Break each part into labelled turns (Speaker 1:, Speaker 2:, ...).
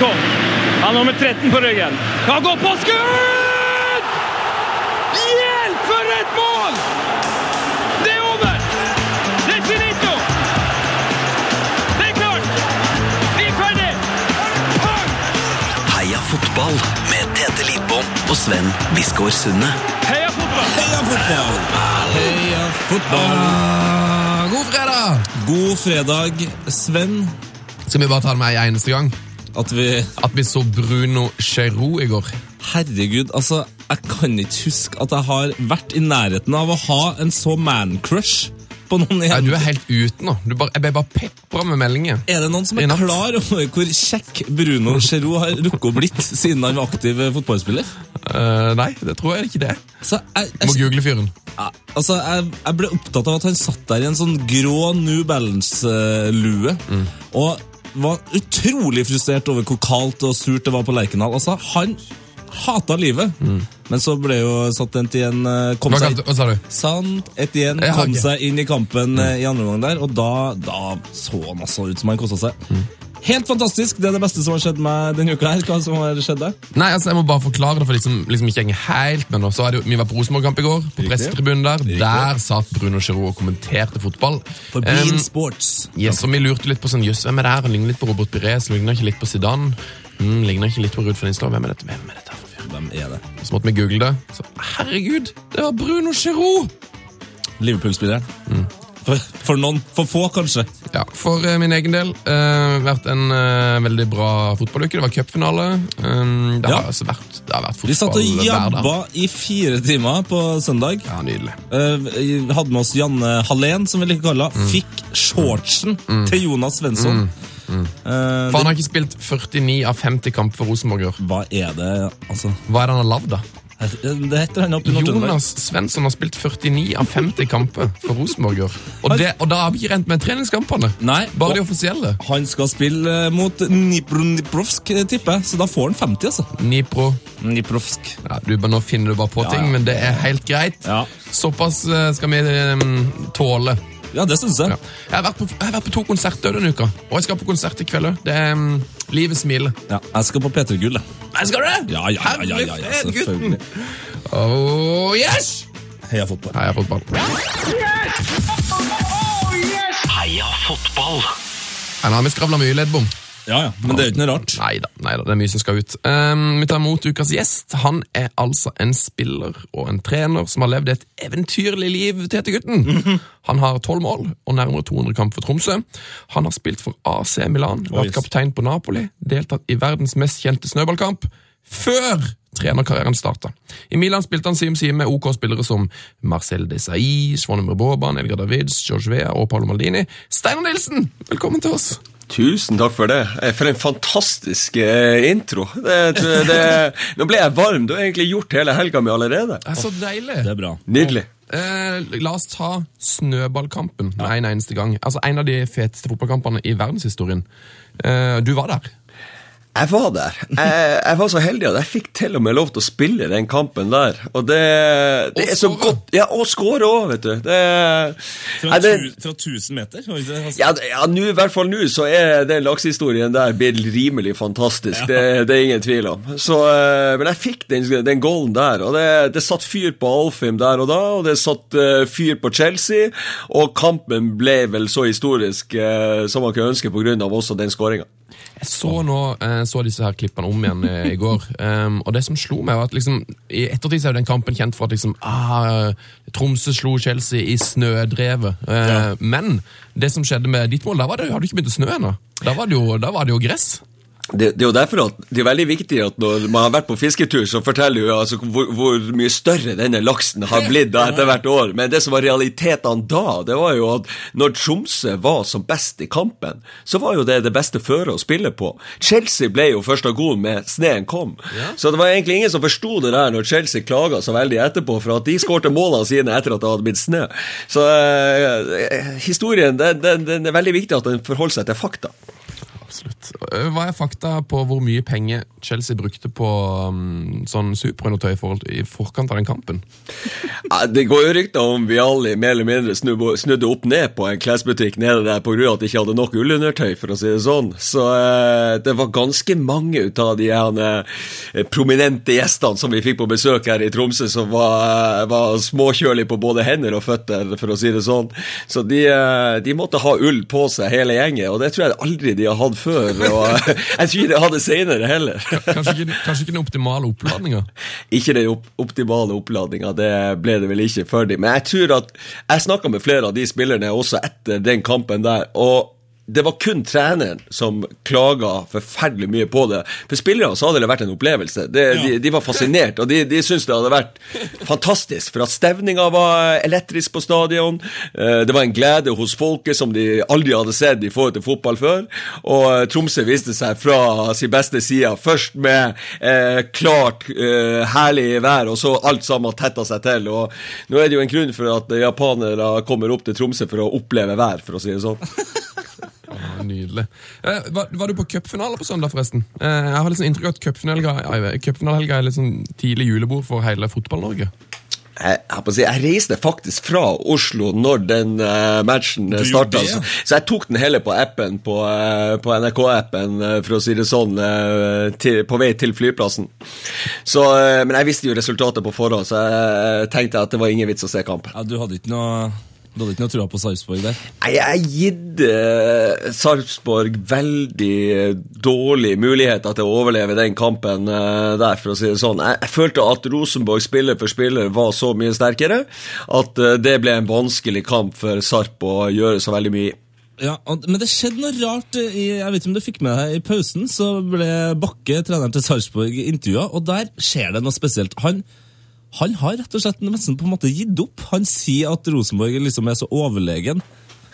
Speaker 1: Han har nummer 13 på ryggen. Kan gå på skudd! Hjelp, for et mål! Det er over! Det er finito! Det er klart! Vi er ferdig!
Speaker 2: Heia fotball med Tete Lidbom og Sven Biskår Sunde.
Speaker 1: Heia fotball!
Speaker 3: Heia fotball! Heia fotball!
Speaker 4: Ah, god fredag!
Speaker 3: God fredag, Sven.
Speaker 4: Skal vi bare ta det med en eneste gang?
Speaker 3: At vi
Speaker 4: At vi så Bruno Giroud i går.
Speaker 3: Herregud, altså, jeg kan ikke huske at jeg har vært i nærheten av å ha en så man-crush på noen i
Speaker 4: Ja, du er helt ute nå. Du bare, jeg ble bare pepra med meldinger.
Speaker 3: Er det noen som er
Speaker 4: natt.
Speaker 3: klar over hvor kjekk Bruno Cherou har rukket å blitt siden han var aktiv fotballspiller?
Speaker 4: Uh, nei, det tror jeg ikke det.
Speaker 3: Så jeg,
Speaker 4: Må google fyren.
Speaker 3: ja, altså, jeg, jeg ble opptatt av at han satt der i en sånn grå New Balance-lue. Og var utrolig frustrert over hvor kaldt og surt det var på Lerkendal. Altså, han hata livet. Men så ble jo satt en til en eh, kom seg? Sant Etienne
Speaker 4: Ja,
Speaker 3: kom seg inn i kampen mm. i andre omgang der, og da, da så han altså ut som han kosta seg. Helt fantastisk! Det er det beste som har skjedd meg denne uka. her. Hva som har skjedd deg?
Speaker 4: Nei, altså Jeg må bare forklare det for de som liksom ikke henger helt med nå. Så er det jo, Vi var på Rosenborg-kamp i går, på pressetribunen der. Der satt Bruno Giroud og kommenterte fotball.
Speaker 3: For Bean um, Sports.
Speaker 4: Yes, og Vi lurte litt på sånn, jøss, hvem er det her? Han ligner litt på Robert Pires, ligner ikke litt på Zidane. Mm, ligner ikke litt på Ruud van Nistelrooy. Hvem er dette? Hvem er dette?
Speaker 3: Hvem er det?
Speaker 4: Så måtte vi google det. Så, herregud, det var Bruno Giroud!
Speaker 3: Liverpool-spilleren. For, for noen. For få, kanskje.
Speaker 4: Ja, For eh, min egen del uh, vært en uh, veldig bra fotballuke. Det var cupfinale. Um, det,
Speaker 3: Ja.
Speaker 4: altså vært, det har vært fotball
Speaker 3: Vi satt og jabba i fire timer på søndag.
Speaker 4: Ja, nydelig.
Speaker 3: Uh, hadde med oss Janne Hallén, som vi liker å kalle henne. Fikk shortsen til Jonas Svensson. Eh,
Speaker 4: For han har ikke spilt 49 av 50 kamp for Rosenborg i år.
Speaker 3: hva er det, altså?
Speaker 4: Hva er det han har lagd, da?
Speaker 3: Det heter han oppe i
Speaker 4: Jonas Svensson har spilt 49 av 50 kamper for Rosenborg. Og, det, og da har vi ikke rent med treningskampene.
Speaker 3: Nei,
Speaker 4: Bare de offisielle.
Speaker 3: han skal spille eh, mot Dnipro-Dniprovsk, eh, tipper jeg, så da får han 50, altså.
Speaker 4: Nipro.
Speaker 3: Dniprovsk.
Speaker 4: Ja, du, Nå finner du bare på ting,
Speaker 3: ja.
Speaker 4: men det er helt greit.
Speaker 3: Ja.
Speaker 4: Såpass eh, skal vi tåle.
Speaker 3: Ja, det syns jeg.
Speaker 4: Ja. Jeg, har vært på, jeg har vært på to konserter denne uka, og jeg skal på konsert i kveld òg. Det er um, Livet smiler.
Speaker 3: Ja, jeg skal på P3 Gull, jeg.
Speaker 4: Skal du det?
Speaker 3: Ja, ja, ja, ja, ja, ja, selvfølgelig.
Speaker 4: Oh, yes!
Speaker 3: Heia fotball.
Speaker 4: Heia fotball.
Speaker 2: Heia fotball!
Speaker 4: Nei, nå har vi skravla mye leddbom.
Speaker 3: Ja, ja, men det er ikke noe rart.
Speaker 4: Nei da, det er mye som skal ut. Um, vi tar imot ukas gjest. Han er altså en spiller og en trener som har levd et eventyrlig liv, Tete Gutten. Han har tolv mål og nærmere 200 kamp for Tromsø. Han har spilt for AC Milan, vært
Speaker 3: Oi.
Speaker 4: kaptein på Napoli, deltatt i verdens mest kjente snøballkamp, før trenerkarrieren starta. I Milan spilte han side om side med OK spillere som Marcel Desailly, Svonimir Boban, Elgar Davids, George Vea og Paolo Maldini. Steinar Nilsen, velkommen til oss!
Speaker 5: Tusen takk for det. Eh, For en fantastisk eh, intro. Det, det, det, nå ble jeg varm. Du har egentlig gjort hele helga mi allerede.
Speaker 4: Det er så deilig!
Speaker 3: Det er bra.
Speaker 5: Nydelig.
Speaker 4: Eh, la oss ta snøballkampen med en eneste gang. Altså En av de feteste fotballkampene i verdenshistorien. Eh, du var der.
Speaker 5: Jeg var der. Jeg, jeg var så heldig at jeg fikk til og med lov til å spille den kampen der. Og det, det
Speaker 4: Og
Speaker 5: er så godt Ja, og score òg, vet du. Det,
Speaker 3: Fra,
Speaker 5: Nei, det,
Speaker 3: tu, fra 1000 meter? Altså,
Speaker 5: ja, ja nu, i hvert fall nå så er den laksehistorien der blitt rimelig fantastisk. Det, det er ingen tvil om. Så, eh, men jeg fikk den, den goalen der, og det, det satt fyr på Alfheim der og da, og det satt eh, fyr på Chelsea, og kampen ble vel så historisk eh, som man kan ønske av også den skåringa.
Speaker 4: Jeg så nå eh, så disse her klippene om igjen eh, i går, um, og det som slo meg, var at liksom, i ettertid er jo den kampen kjent for at liksom, ah, Tromsø slo Chelsea i snødrevet. Eh, Men det som skjedde med ditt mål, da var det, hadde du ikke begynt å snø ennå. Da var det jo, da var det jo gress.
Speaker 5: Det, det er jo derfor at det er veldig viktig at når man har vært på fisketur, så forteller jo altså hvor, hvor mye større denne laksen har blitt da etter hvert år. Men det som var realitetene da, det var jo at når Tromsø var som best i kampen, så var jo det det beste føret å spille på. Chelsea ble jo først av god med sneen kom. Så det var egentlig ingen som forsto det der når Chelsea klaga så veldig etterpå for at de skårte målene sine etter at det hadde blitt snø. Så eh, historien, den, den, den er veldig viktig at den forholder seg til fakta.
Speaker 4: Absolutt. Eh, Hva er fakta på hvor mye penger Chelsea brukte på um, sånn superundertøy i, i forkant av den kampen?
Speaker 5: Det går jo rykter om vi alle mer eller mindre snudde, opp ned på en klesbutikk nede der pga. at de ikke hadde nok ullundertøy, for å si det sånn. Så uh, det var ganske mange ut av de her, uh, prominente gjestene som vi fikk på besøk her i Tromsø, som var, var småkjølige på både hender og føtter, for å si det sånn. Så de, de måtte ha ull på seg, hele gjengen, og det tror jeg aldri de har hatt før. Og jeg tror ikke de hadde senere heller.
Speaker 4: Kanskje ikke, kanskje ikke den optimale oppladninga?
Speaker 5: Ikke den op optimale oppladninga, det ble det vel ikke før de. Men jeg tror at jeg snakka med flere av de spillerne også etter den kampen der. og det var kun treneren som klaga forferdelig mye på det. For spillerne så hadde det vært en opplevelse. Det, de, de var fascinert, og de, de syntes det hadde vært fantastisk. For at stevninga var elektrisk på stadion. Eh, Det var en glede hos folket som de aldri hadde sett i forhold til fotball før. Og eh, Tromsø viste seg fra sin beste side. Først med eh, klart, eh, herlig vær, og så alt sammen tetta seg til. Og nå er det jo en grunn for at japanere kommer opp til Tromsø for å oppleve vær, for å si det sånn.
Speaker 4: Nydelig. Eh, var, var du på cupfinale på søndag, forresten? Eh, jeg har liksom inntrykk av at cupfinalehelga er litt sånn tidlig julebord for hele Fotball-Norge.
Speaker 5: Jeg, jeg, si, jeg reiste faktisk fra Oslo når den uh, matchen starta.
Speaker 3: ja.
Speaker 5: Så, så jeg tok den hele på appen, på, uh, på NRK-appen, uh, for å si det sånn, til, på vei til flyplassen. Så, men jeg visste jo resultatet på forhånd, så jeg tenkte at det var ingen vits å se kampen.
Speaker 3: Ja, du hadde ikke noe Du hadde ikke noe trua på Sarpsborg der?
Speaker 5: Nei, Jeg gitt uh, Sarpsborg veldig dårlige muligheter til å overleve den kampen eh, der, for å si det sånn. Jeg, jeg følte at Rosenborg spiller for spiller var så mye sterkere at eh, det ble en vanskelig kamp for Sarp å gjøre så veldig mye i.
Speaker 3: Ja, Men det skjedde noe rart. eh, I, jeg vet ikke om du fikk med deg I pausen så ble Bakke, treneren til Sarpsborg, intervjua, og der skjer det noe spesielt. Han, han har rett og slett nesten på en måte gitt opp. Han sier at Rosenborg liksom er så overlegen.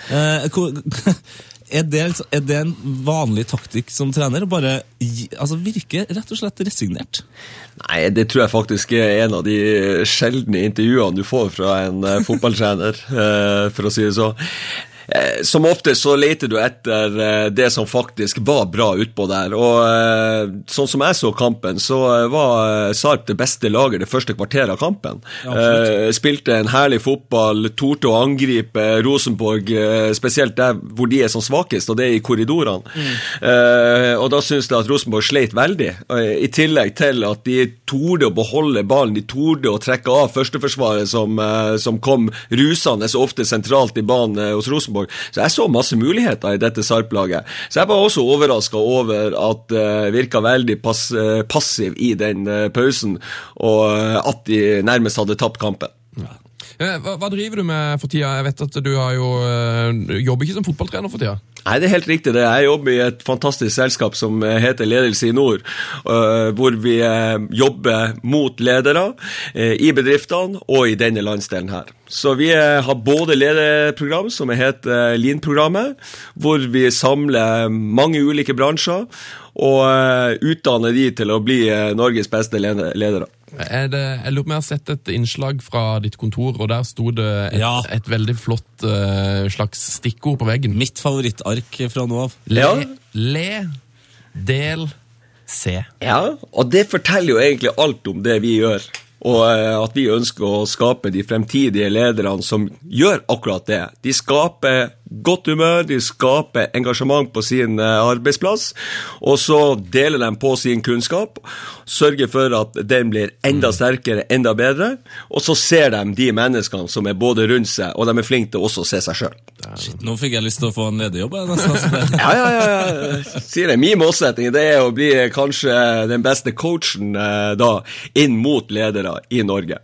Speaker 3: Eh, er, det, liksom- er det en vanlig taktikk som trener? Bare altså virke rett og slett resignert?
Speaker 5: Nei, det tror jeg faktisk er en av de sjeldne intervjuene du får fra en eh, fotballtrener, eh, for å si det sånn. Eh, Som ofte så leter du etter eh, det som faktisk var bra utpå der. Og eh, sånn som jeg så kampen, så var Sarp det beste laget det første kvarteret av kampen. Ja, spilte en herlig fotball, torde å angripe Rosenborg, spesielt der hvor de er som svakest, og det er i korridorene. Mm. og da syns jeg at Rosenborg sleit veldig, i tillegg til at de torde å beholde ballen, de torde å trekke av førsteforsvaret som, som kom rusende så ofte sentralt i banen hos Rosenborg. Så jeg så masse muligheter i dette Sarp-laget. Så jeg var også overraska over at det uh, virka veldig pass, uh, passiv i den uh, pausen, og eh, at de nærmest hadde tapt kampen.
Speaker 4: Ja. Hva, hva driver du med for tida? Jeg vet at du har jo eh, jobber ikke som fotballtrener for tida.
Speaker 5: Nei, det er helt riktig. det. Jeg jobber i et fantastisk selskap som heter Ledelse i nord, øh, hvor vi jobber mot ledere i bedriftene og i denne landsdelen her. Så vi eh, har både lederprogram, som heter eh, Lean-programmet, hvor vi samler mange ulike bransjer og eh, utdanner de til å bli Norges beste ledere.
Speaker 4: Er det, jeg lurer på om jeg har sett et innslag fra ditt kontor, og der sto det et,
Speaker 3: Ja.
Speaker 4: et veldig flott slags stikkord på veggen.
Speaker 3: Mitt favorittark fra nå av.
Speaker 4: Le,
Speaker 5: Ja.
Speaker 4: le del, se.
Speaker 5: Ja, og det forteller jo egentlig alt om det vi gjør. Og eh, at vi ønsker å skape de fremtidige lederne som gjør akkurat det. De skaper godt humør, de skaper engasjement på sin eh, arbeidsplass, og så deler de på sin kunnskap, sørger for at den blir enda sterkere, enda bedre, og så ser de de menneskene som er både rundt seg, og de er flinke til også å se seg sjøl.
Speaker 3: Shit, nå fikk jeg lyst til å få en lederjobb. nesten.
Speaker 5: Ja, ja, ja, ja. Sier det. Min målsetting det er å bli kanskje den beste coachen eh, da, inn mot ledere i Norge.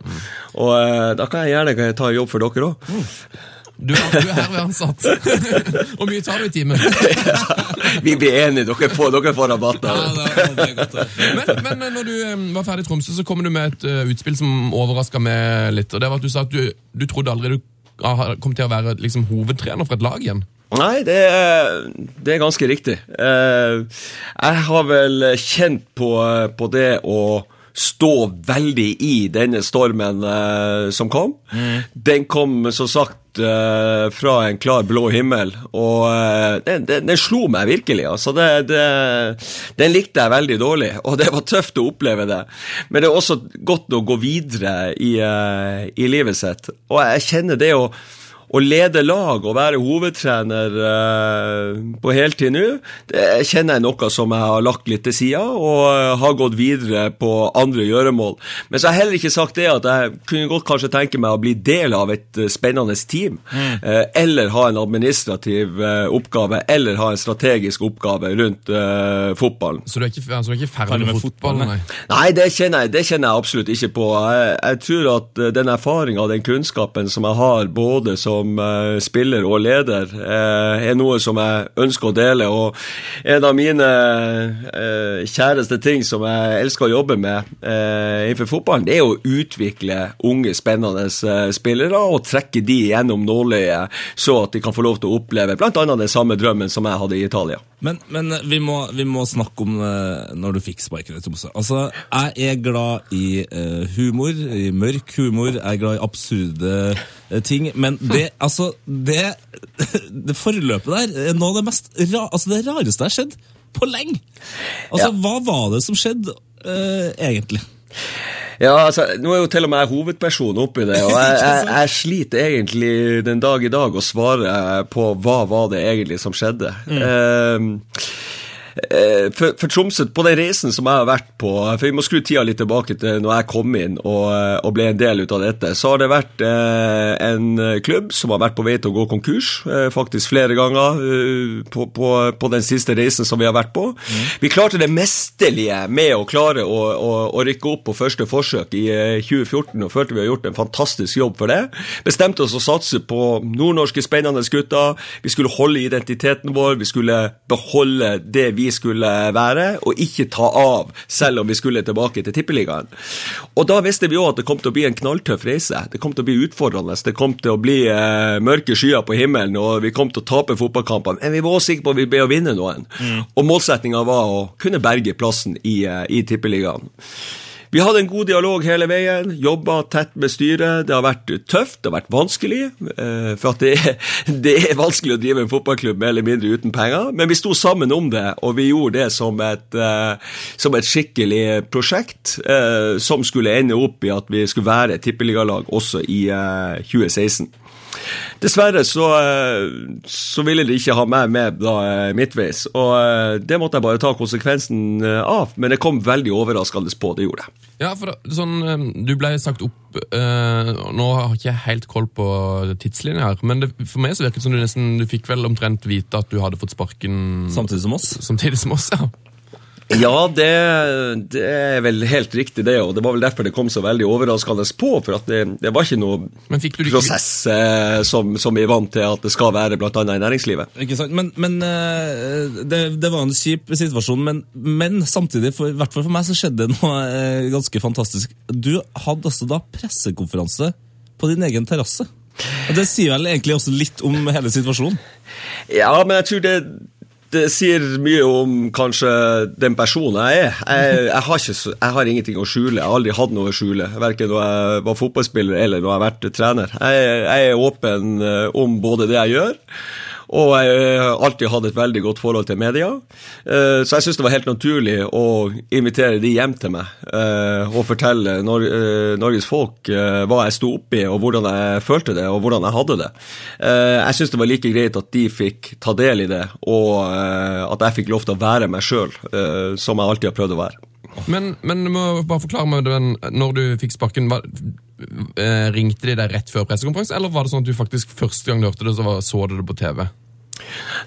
Speaker 5: Og eh, da kan jeg gjerne ta jobb for dere òg.
Speaker 4: Du, er- du er herved ansatt. Hvor mye tar du i timen?
Speaker 5: Vi blir enige, dere får, dere får rabatt.
Speaker 3: Ja,
Speaker 5: det.
Speaker 3: er godt.
Speaker 4: Men, men når du var ferdig i Tromsø, så kom du med et eh, utspill som overraska meg litt. og det var at Du sa at du, du trodde aldri du kom til å være liksom, hovedtrener for et lag igjen.
Speaker 5: Nei, det er, det er ganske riktig. Eh, jeg har vel kjent på, på det å stå veldig i denne stormen eh, som kom. Den kom som sagt ut eh, fra en klar blå himmel, og uh, den, den slo meg virkelig. altså det, det, Den likte jeg veldig dårlig, og det var tøft å oppleve det. Men det er også godt å gå videre i, uh, i livet sitt. Og jeg kjenner det å å lede lag og være hovedtrener eh, på heltid nå, det kjenner jeg noe som jeg har lagt litt til sida, og eh, har gått videre på andre gjøremål. Men så har jeg heller ikke sagt det at jeg kunne godt kanskje tenke meg å bli del av et eh, spennende team,
Speaker 3: Mm.
Speaker 5: eh, eller ha en administrativ eh, oppgave, eller ha en strategisk oppgave rundt fotballen.
Speaker 4: Så du er ikke, altså, du er ikke ferdig
Speaker 3: Ferdig
Speaker 4: med
Speaker 3: med
Speaker 4: fotball?
Speaker 3: fotball,
Speaker 4: Nei.
Speaker 5: Nei, det kjenner, jeg, det kjenner jeg absolutt ikke på. Jeg, jeg tror at den erfaringa og den kunnskapen som jeg har både som eh, spiller og leder, eh, er noe som jeg ønsker å dele. Og en av mine eh, kjæreste ting som jeg elsker å jobbe med innenfor fotballen, det er å utvikle unge, spennende spillere og trekke de gjennom nåløyet, så at de kan få lov til å oppleve bl.a. den samme drømmen som jeg hadde i Italia.
Speaker 3: Men, men vi, må, vi må snakke om eh, når du fikk sparken i Tromsø. Altså, jeg er glad i eh, humor, i mørk humor, jeg er glad i absurde eh, ting, men det, altså, det, det forløpet der er noe av det mest ra, altså det rareste jeg har skjedd på lenge. Altså,
Speaker 5: Ja.
Speaker 3: hva var det som skjedde, uh, egentlig?
Speaker 5: Ja, altså, Nå er jo til og med jeg hovedperson oppi det, og jeg, jeg, jeg sliter egentlig den dag i dag å svare på hva var det egentlig som skjedde. Mm. eh, for, for Tromsø, på den reisen som jeg har vært på For vi må skru tida litt tilbake til når jeg kom inn og, eh, og ble en del ut av dette. Så har det vært eh, en klubb som har vært på vei til å gå konkurs, eh, faktisk flere ganger eh, på, på, på den siste reisen som vi har vært på. Vi klarte det mesterlige med å klare å, å, å rykke opp på første forsøk i eh, 2014, og følte vi har gjort en fantastisk jobb for det. Bestemte oss å satse på nordnorske spennende gutter. Vi skulle holde identiteten vår, vi skulle beholde det vi skulle være, og ikke ta av, selv om vi skulle tilbake til Tippeligaen. Og da visste vi òg at det kom til å bli en knalltøff reise. Det kom til å bli utfordrende. Det kom til å bli eh, mørke skyer på himmelen, og vi kom til å tape fotballkampene. Men vi var også sikre på at vi ble å vinne noen. Og målsettinga var å kunne berge plassen i, eh, i Tippeligaen. Vi hadde en god dialog hele veien, jobba tett med styret. Det har vært tøft, det har vært vanskelig. eh, For det det er vanskelig å drive en fotballklubb mer eller mindre uten penger. Men vi sto sammen om det, og vi gjorde det som et, eh, som et skikkelig prosjekt. eh, Som skulle ende opp i at vi skulle være tippeligalag også i eh, 2016. Dessverre så, eh, så ville de ikke ha meg med da eh, midtveis, og eh, det måtte jeg bare ta konsekvensen av. Men det kom veldig overraskende på, det gjorde jeg.
Speaker 4: Ja, for sånn, Du ble sagt opp eh, Nå har jeg ikke helt koll på tidslinja her, men det, for meg så virket det som du nesten Du fikk vel omtrent vite at du hadde fått sparken
Speaker 3: Samtidig som oss?
Speaker 4: samtidig som oss. ja.
Speaker 5: Ja, det, det er vel helt riktig, det. Og det var vel derfor det kom så veldig overraskende på. For at det, det var ikke noe
Speaker 4: ikke
Speaker 5: prosess eh, som, som vi er vant til at det skal være, bl.a. i næringslivet.
Speaker 3: Ikke sant? Men, men eh, det, det var en kjip situasjon, men, men samtidig, for, i hvert fall for meg, så skjedde det noe eh, ganske fantastisk. Du hadde altså da pressekonferanse på din egen terrasse. Det sier vel egentlig også litt om hele situasjonen?
Speaker 5: Ja, men jeg tror det, det sier mye om kanskje den personen jeg er. Jeg, jeg, har ikke, jeg har ingenting å skjule. Jeg har aldri hatt noe å skjule. Verken når jeg var fotballspiller eller når jeg har vært trener. Jeg, jeg er åpen eh, om både det jeg gjør, og jeg har alltid hatt et veldig godt forhold til media. Eh, Så jeg syns det var helt naturlig å invitere de hjem til meg eh, og fortelle eh, Norges folk hva jeg sto oppi, og hvordan jeg følte det, og hvordan jeg hadde det. Jeg syns det var like greit at de fikk ta del i det, og at jeg fikk lov til å være meg sjøl, som jeg alltid har prøvd å være.
Speaker 4: Men, men du må bare forklare meg den, når du fikk sparken. Var, eh, ringte de deg rett før pressekonferanse, eller var det sånn at du faktisk første gang du hørte det, så var, så du det på TV?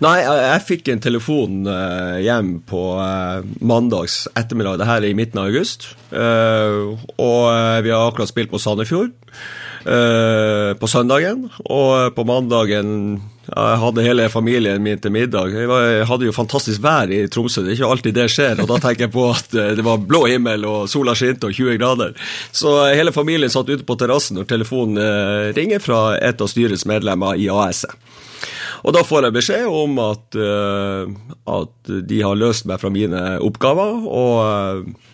Speaker 5: Nei, jeg, jeg fikk en telefon eh, hjem på eh, mandags ettermiddag. Det her er i midten av august. Eh, og eh, vi har akkurat spilt på Sandefjord på søndagen. Og på mandagen jeg hadde hele familien min til middag. Jeg, hadde jo fantastisk vær i Tromsø, det er ikke alltid det skjer. Og da tenker jeg på at eh, det var blå himmel og sola skinte og 20 grader. Så eh, hele familien satt ute på terrassen når telefonen eh, ringer fra et av styrets medlemmer i AS-et. Og da får jeg beskjed om at, eh, at de har løst meg fra mine oppgaver, og eh,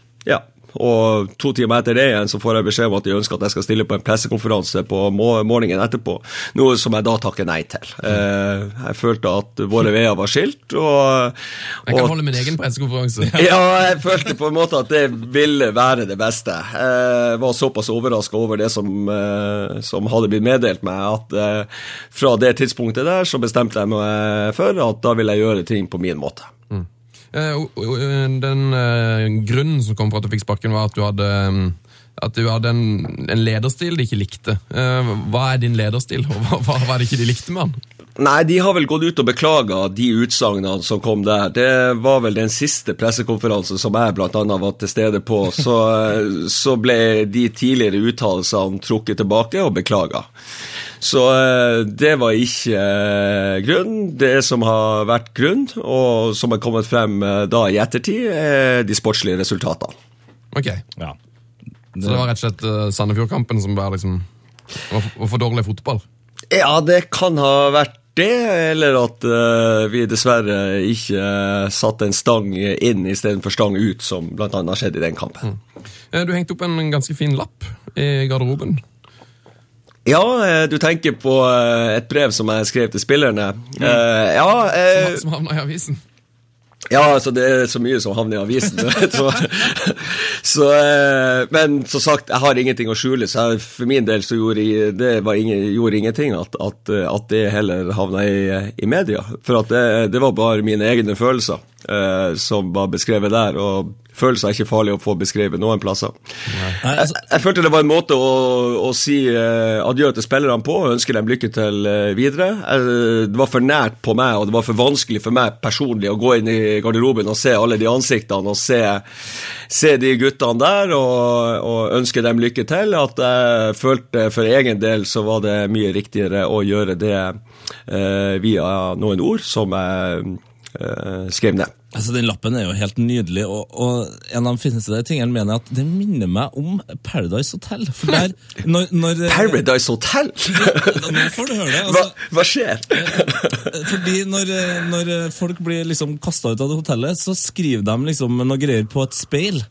Speaker 5: Og to timer etter det igjen så får jeg beskjed om at de ønsker at jeg skal stille på en pressekonferanse på morgenen etterpå. Noe som jeg da takker nei til. Eh, jeg følte at våre veier var skilt, og,
Speaker 4: Jeg kan
Speaker 5: og
Speaker 4: holde min egen pressekonferanse.
Speaker 5: ja, jeg følte på en måte at det ville være det beste. Jeg var såpass overraska over det som, eh, som hadde blitt meddelt meg, at eh, fra det tidspunktet der så bestemte jeg meg for at da vil jeg gjøre ting på min måte.
Speaker 4: Eh, eh, Den eh, grunnen som kom for at du fikk sparken, var at du hadde, mm, at du hadde en, en lederstil de ikke likte. Hva er din lederstil, og hva, hva var det ikke de likte med han?
Speaker 5: Nei, de har vel gått ut og beklaga de utsagnene som kom der. Det var vel den siste pressekonferansen som jeg annet var til stede på. Så, så ble de tidligere uttalelsene trukket tilbake og beklaga. Så eh, det var ikke grunnen. grunn. Det som har vært grunn, og som har kommet frem eh, da i ettertid, er de sportslige resultatene.
Speaker 4: Ok,
Speaker 3: Ja.
Speaker 4: Så det var rett og slett Sandefjordkampen som var, liksom var, var for dårlig fotball?
Speaker 5: Ja, det kan ha vært det, eller at uh, vi dessverre ikke uh, satte en stang inn istedenfor stang ut, som bl.a. skjedde i den kampen.
Speaker 4: Mm. Du hengte opp en ganske fin lapp i garderoben.
Speaker 5: Ja, eh, du tenker på eh, et brev som jeg skrev til spillerne. Mm. ja, eh,
Speaker 4: Som havna i avisen.
Speaker 5: ja, altså det er så mye som havner i avisen. så, så, eh, men som sagt, jeg har ingenting å skjule, så jeg, for min del så gjorde jeg, det var ingen, gjorde ingenting at, at, at det heller havna i, i media. For det, det var bare mine egne følelser eh, som var beskrevet der, og følelser er ikke farlig å få beskrevet noen plasser.
Speaker 3: Nei,
Speaker 5: Jeg,
Speaker 3: altså,
Speaker 5: jeg følte det var en måte å, å si eh, adjø til spillerne på og ønske dem lykke til eh, videre. Jeg, det var for nært på meg, og det var for vanskelig for meg personlig å gå inn i garderoben og se alle de ansiktene og se, se de guttene der og, og ønske dem lykke til. At jeg følte for egen del så var det mye riktigere å gjøre det eh, via noen ord som jeg eh, skrev ned.
Speaker 3: altså, Den lappen er jo helt nydelig, og, og en av de fineste tingene mener jeg at det minner meg om Paradise Hotel. For der, når, når,
Speaker 5: Paradise Hotel!
Speaker 3: Nå får du høre det.
Speaker 5: hva,
Speaker 3: altså.
Speaker 5: hva skjer?
Speaker 3: Fordi når, når folk blir liksom kasta ut av det hotellet, så skriver de liksom noe greier på et speil.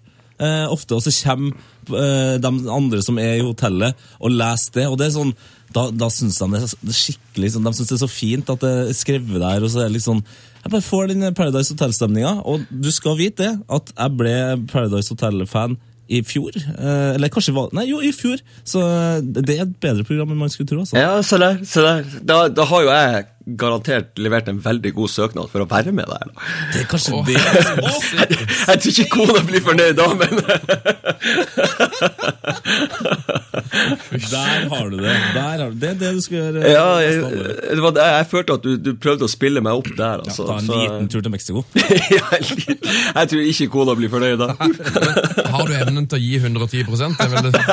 Speaker 3: Eh, ofte, og så kommer eh, de andre som er i hotellet, og leser det. Og det er sånn, da, da syns de det er er skikkelig sånn, De synes det er så fint at det er skrevet der. og så er det litt sånn, Jeg bare får den Paradise Hotel-stemninga. Og du skal vite det, at jeg ble Paradise Hotel-fan i fjor. Eh, eller kanskje var Nei, jo, i fjor. Så det er et bedre program enn man skulle tro. altså.
Speaker 5: Ja, se der. se der. Da, da har jo jeg garantert levert en veldig god søknad for å være med der.
Speaker 3: Det er kanskje
Speaker 4: oh.
Speaker 3: det.
Speaker 5: Jeg, jeg tror ikke kona blir fornøyd da, men
Speaker 3: Der har du det. Der har du. Det er det du skal gjøre.
Speaker 5: ja, jeg, det var det, jeg følte at du, du prøvde å spille meg opp der.
Speaker 3: ja,
Speaker 5: Altså,
Speaker 3: ta en
Speaker 5: så-
Speaker 3: liten tur til Mexico.
Speaker 5: ja, jeg tror ikke kona blir fornøyd da.
Speaker 4: Har du evnen til å gi 110 Det er vel det, det,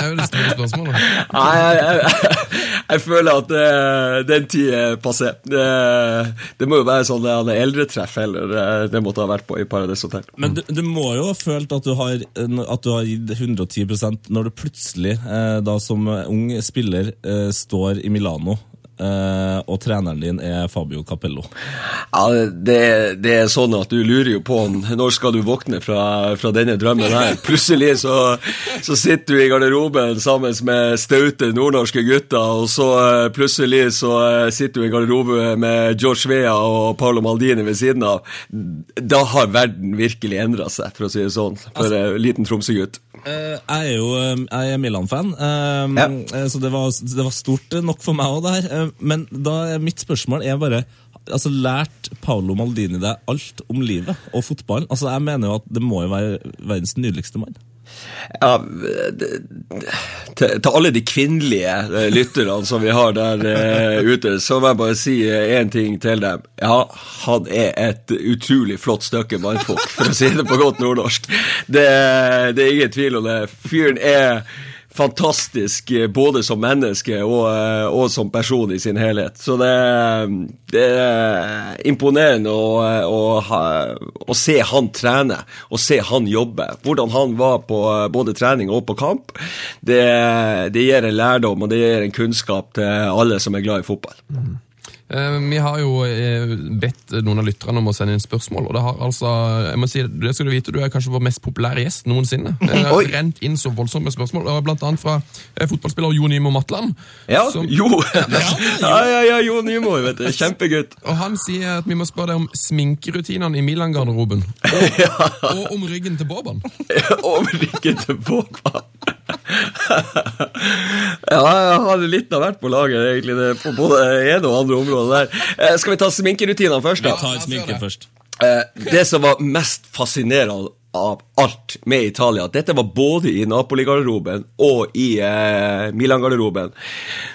Speaker 4: er vel det store spørsmålet.
Speaker 5: Nei, jeg, jeg, jeg føler at det, den tid er passé. Det, det må jo være sånn det er eldretreff heller. eh, Det måtte ha vært på i Paradise Hotel.
Speaker 3: Men du, du må jo ha følt at du har, at du har gitt 110% når du plutselig, eh, da som ung spiller, eh, står i Milano, eh, og treneren din er Fabio Capello.
Speaker 5: Ja, det, det er sånn at du lurer jo på når skal du våkne fra, fra denne drømmen her. Plutselig så, så sitter du i garderoben sammen med staute nordnorske gutter, og så eh, plutselig så eh, sitter du i garderoben med George Vea og Paolo Maldini ved siden av. Da har verden virkelig endra seg, for å si det sånn, for en liten Tromsø-gutt.
Speaker 3: Eh, jeg er jo eh, jeg er Milan-fan, eh,
Speaker 5: Ja.
Speaker 3: så det var, det var stort nok for meg òg, det her. Men da mitt spørsmål er bare altså Lært Paolo Maldini deg alt om livet og fotballen? Altså Jeg mener jo at det må jo være verdens nydeligste mann.
Speaker 5: Ja, til, til alle de kvinnelige eh, lytterne som vi har der uh, ute, så må jeg bare si én ting til dem. Ja, han er et utrolig flott stykke mannfolk, for å si det på godt nordnorsk. Det, det er ingen tvil om det. Fyren er fantastisk eh, både som menneske og, eh, og som person i sin helhet. Så det, det er imponerende å, å, å se han trene og se han jobbe. Hvordan han var på eh, både trening og på kamp, det, det gir en lærdom og det gir en kunnskap til alle som er glad i fotball.
Speaker 4: Eh, Vi har jo eh, bedt noen av lytterne om å sende inn spørsmål, og det har altså jeg må si, det skal Du vite, du er kanskje vår mest populære gjest noensinne. Det har rent inn så voldsomme spørsmål, og blant annet fra eh, fotballspiller Jo Nymo Matland.
Speaker 5: Ja,
Speaker 4: som-
Speaker 5: jo! Ja, ja, ja, Jo Nymo, vet du. Kjempegutt.
Speaker 4: Og han sier at vi må spørre deg om sminkerutinene i Milan-garderoben. Og, og om ryggen til Boban.
Speaker 5: Om ryggen til Pogba. Ja, jeg har litt av hvert på laget, egentlig. Det, på både ene og andre områder der. Eh, skal vi ta sminkerutinene først,
Speaker 3: Vi tar sminken først.
Speaker 5: Eh, det som var mest fascinerende av alt med Italia, dette var både i Napoli-garderoben og i eh, Milan-garderoben.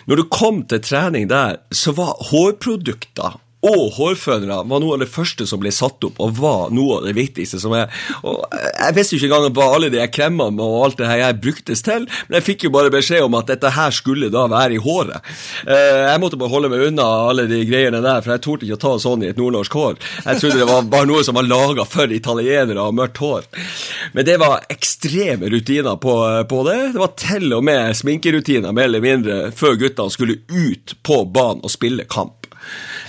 Speaker 5: Når du kom til trening der, så var hårprodukter og hårfønere var noe av det første som ble satt opp, og var noe av det viktigste som jeg og Jeg visste jo ikke engang hva alle de kremmene og alt det her jeg bruktes til, men jeg fikk jo bare beskjed om at dette her skulle da være i håret. Eh, jeg måtte bare holde meg unna alle de greiene der, for jeg torde ikke å ta sånn i et nordnorsk hår. Jeg trodde det var bare noe som var laga for italienere og mørkt hår. Men det var ekstreme rutiner på, på det. Det var til og med sminkerutiner, mer eller mindre, før guttene skulle ut på banen og spille kamp.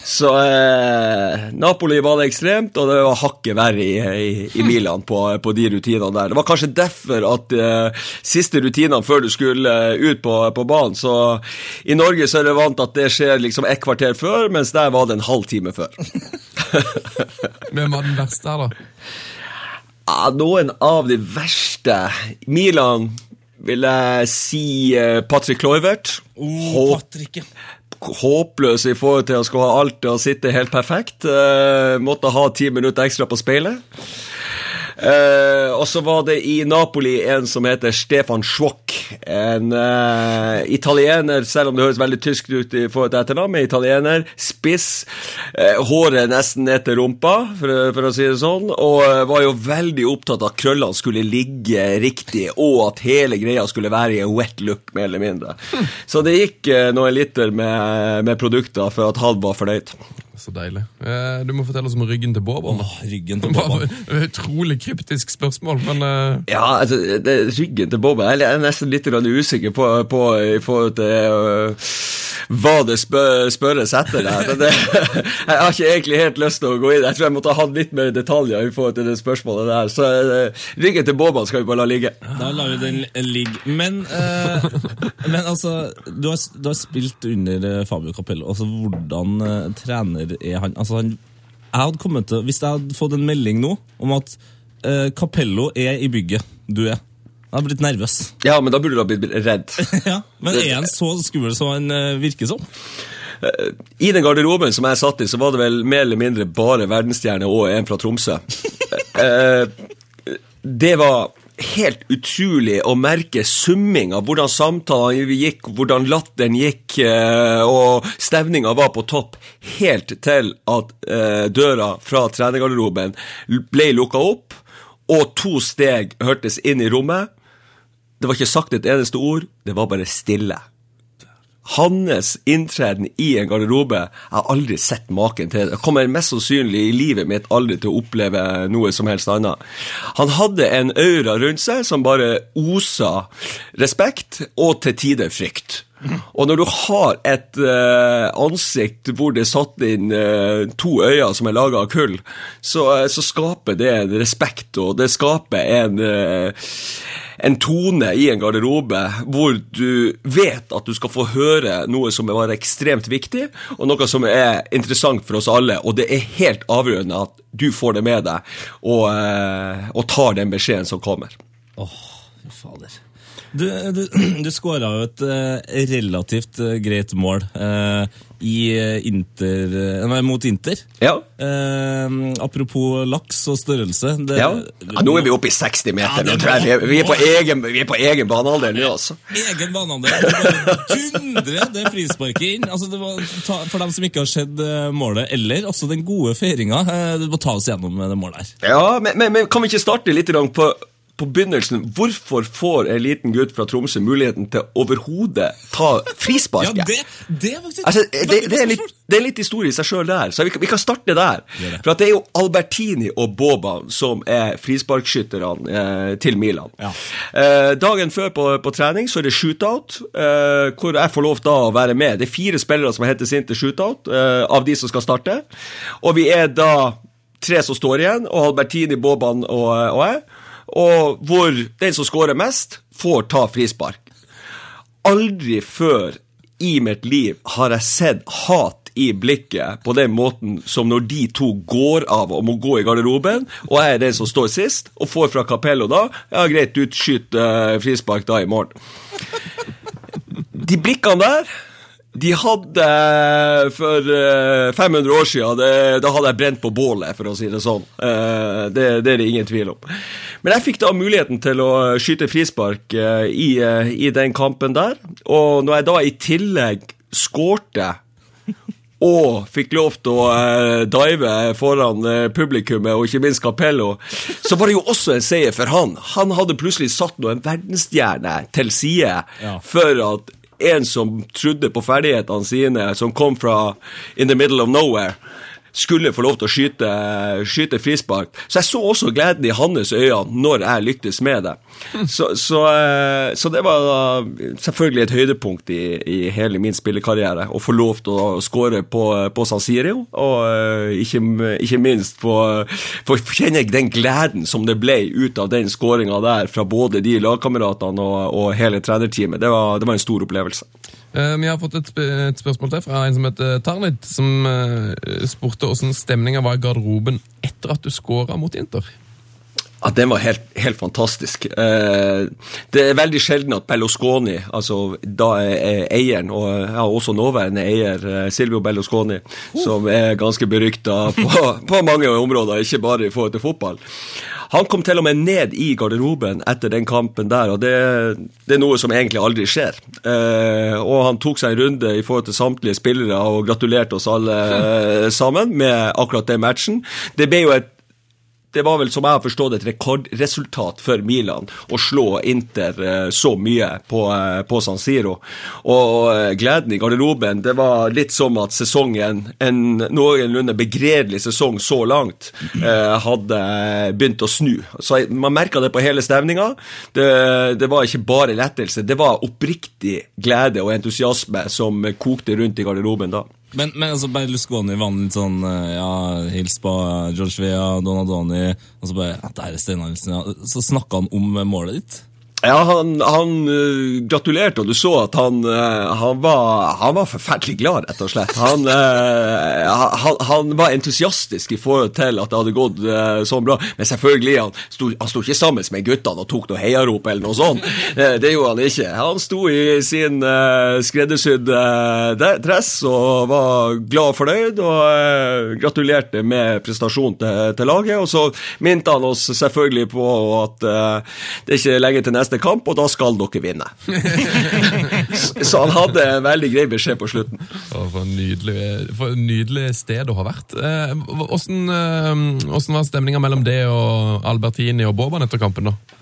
Speaker 5: Så eh, Napoli var det ekstremt, og det var hakket verre i, i, i Milan på, på de rutinene der. Det var kanskje derfor at eh, siste rutinene før du skulle eh, ut på, på banen, så i Norge så er det vant at det skjer liksom et kvarter før, mens der var det en halv time før.
Speaker 4: Hvem var den verste her, da?
Speaker 5: Ja, noen av de verste Milan vil jeg si eh, Patrick Kluivert.
Speaker 3: Oh, Patrick.
Speaker 5: Håpløs i forhold til å skulle ha alt og sitte helt perfekt. Eh, måtte ha ti minutter ekstra på speilet. Eh, og så var det i Napoli en som heter Stefan Schwock. En uh, italiener, selv om det høres veldig tysk ut i forhold til etternavnet. italiener. Spiss. Uh, håret nesten ned til rumpa, for, for å si det sånn. Og var jo veldig opptatt av at krøllene skulle ligge riktig, og at hele greia skulle være i en wet look, mer eller mindre. Så det gikk noen liter med, med produkter for at han var fornøyd.
Speaker 4: Så deilig. Eh, Du må fortelle oss om ryggen til Boban.
Speaker 3: Åh, ryggen til Boban.
Speaker 4: utrolig kryptisk spørsmål, men eh,
Speaker 5: Ja, altså, det, ryggen til Boban Jeg er nesten litt usikker på, på i forhold til øh, hva det spør, spørres etter der. Men det, jeg har ikke egentlig helt lyst til å gå inn. Jeg tror jeg måtte ha hatt litt mer detaljer i forhold til det spørsmålet der. Så øh, ryggen til Boban skal vi bare la ligge.
Speaker 3: Da lar vi den ligge. Men, eh, men altså, du har, du har spilt under Fabio Capello. Altså, hvordan eh, trener er han? Altså, han jeg hadde kommet til, Hvis jeg hadde fått en melding nå om at uh, Capello er i bygget du er, jeg hadde blitt nervøs.
Speaker 5: Ja, men da burde du ha blitt redd.
Speaker 3: ja, Men er han så skummel som han uh, virker som?
Speaker 5: I den garderoben som jeg satt i, så var det vel mer eller mindre bare verdensstjerne og en fra Tromsø. Eh, det var helt utrolig å merke summinga, hvordan samtalene gikk, hvordan latteren gikk, eh, og stevninga var på topp, helt til at eh, døra fra trenergarderoben ble lukka opp, og to steg hørtes inn i rommet. Det var ikke sagt et eneste ord, det var bare stille. Hans inntreden i en garderobe Jeg har aldri sett maken til det. Jeg kommer mest sannsynlig i livet mitt aldri til å oppleve noe som helst annet. Han hadde en aura rundt seg som bare osa respekt, og til tider frykt. Og når du har et eh, ansikt hvor det er satt inn eh, to øyne som er laga av kull, så, eh, så skaper det en respekt, og det skaper en en tone i en garderobe hvor du vet at du skal få høre noe som er ekstremt viktig, og noe som er interessant for oss alle, og det er helt avgjørende at du får det med deg og, eh, og tar den beskjeden som kommer.
Speaker 3: Fy fader. Du, du, du skåra jo et eh, relativt eh, greit mål eh, i eh, Inter, nei, mot Inter.
Speaker 5: Ja.
Speaker 3: Eh, apropos laks og størrelse. Det,
Speaker 5: Ja. ja, nå er vi oppe i 60 meter.
Speaker 3: Ja,
Speaker 5: nå. Vi er- Vi er på egen, vi er på egen banealder nå, altså.
Speaker 3: Egen banealder. Du bare Dundre det frisparket inn. Altså, det var, ta, for dem som ikke har sett målet, eller også den gode feiringa. du må ta oss gjennom det målet her.
Speaker 5: Ja, men, men, men kan vi ikke starte litt på, på begynnelsen Hvorfor får en liten gutt fra Tromsø muligheten til overhodet ta
Speaker 3: Ja, det, det er faktisk
Speaker 5: Altså, det, det, er litt, det er litt historie i seg sjøl der, så vi kan, vi kan starte der. For det er jo Albertini og Boban som er frisparkskytterne eh, til Milan.
Speaker 3: Ja.
Speaker 5: Eh, dagen før på, på trening så er det shootout, eh, hvor jeg får lov da å være med. Det er fire spillere som hentes inn til shootout, eh, av de som skal starte. Og vi er da tre som står igjen, og Albertini, Boban og, og jeg. Og hvor den som scorer mest, får ta frispark. Aldri før i mitt liv har jeg sett hat i blikket på den måten som når de to går av og må gå i garderoben, og jeg er den som står sist, og får fra Capello da Ja, greit, du skyter uh, frispark da i morgen. De blikkene der de hadde for eh, 500 år siden det, Da hadde jeg brent på bålet, for å si det sånn. Eh, det, det er det ingen tvil om. Men jeg fikk da muligheten til å skyte frispark eh, i, eh, i den kampen der. Og når jeg da i tillegg skårte og fikk lov til å eh, dive foran eh, publikummet, og ikke minst Capello, så var det jo også en seier for han. Han hadde plutselig satt nå en verdensstjerne til side
Speaker 3: Ja.
Speaker 5: for at en som trodde på ferdighetene sine, som kom fra in the middle of nowhere, skulle få lov til å skyte, skyte frispark. Så jeg så også gleden i hans øyne når jeg lyktes med det. Så, så, eh, så det var selvfølgelig et høydepunkt i, i hele min spillekarriere. Å få lov til å skåre på, på San Sirio, og eh, ikke, ikke minst få, kjenne den gleden som det ble ut av den skåringa der fra både de lagkameratene og, og hele trenerteamet. Det var, det var en stor opplevelse.
Speaker 4: Eh, Vi har fått et, sp et spørsmål til fra en som heter Tarnit, som eh, spurte hvordan stemninga var i garderoben etter at du skåra mot Inter.
Speaker 5: Ja, Den var helt, helt fantastisk. Eh, det er veldig sjelden at Berlusconi, altså da er eieren, og ja, også nåværende eier, eh, Silvio Berlusconi, som er ganske berykta på, på mange områder, ikke bare i forhold til fotball. Han kom til og med ned i garderoben etter den kampen der, og det, det er noe som egentlig aldri skjer. Eh, og han tok seg en runde i forhold til samtlige spillere og gratulerte oss alle eh, sammen med akkurat den matchen. Det ble jo et det var vel, som jeg har forstått, et rekordresultat for Milan å slå Inter eh, så mye på, eh, på San Siro. Og eh, gleden i garderoben, det var litt som at sesongen, en noenlunde begredelig sesong så langt, hadde begynt å snu. Så man merka det på hele stemninga. Det, det var ikke bare lettelse, det var oppriktig glede og entusiasme som kokte rundt i garderoben da.
Speaker 3: Men, men altså, Berlusconi var litt sånn eh, Ja, hils på George Vea, Donadoni Og så bare ja, Der er Steinar Nilsen, ja. Så snakka han om målet ditt.
Speaker 5: Ja, han, han uh, gratulerte, og du så at han, uh, han, var, han var forferdelig glad, rett og slett. Han, uh, han, var entusiastisk i forhold til at det hadde gått sånn bra. Men selvfølgelig, han sto, sto ikke sammen med guttene og tok noe heiarop eller noe sånt. Det gjorde han ikke. Han sto i sin skreddersydde dress og var glad og fornøyd, og gratulerte med prestasjonen til, til laget. Og så minte han oss selvfølgelig på at det det er ikke lenge til neste kamp, og da skal dere vinne. så, så han hadde en veldig grei beskjed på slutten.
Speaker 4: For en nydelig, for en nydelig sted å ha vært. Eh, Hvordan, eh, hvordan var stemninga mellom det og Albertini og Boban etter kampen, da?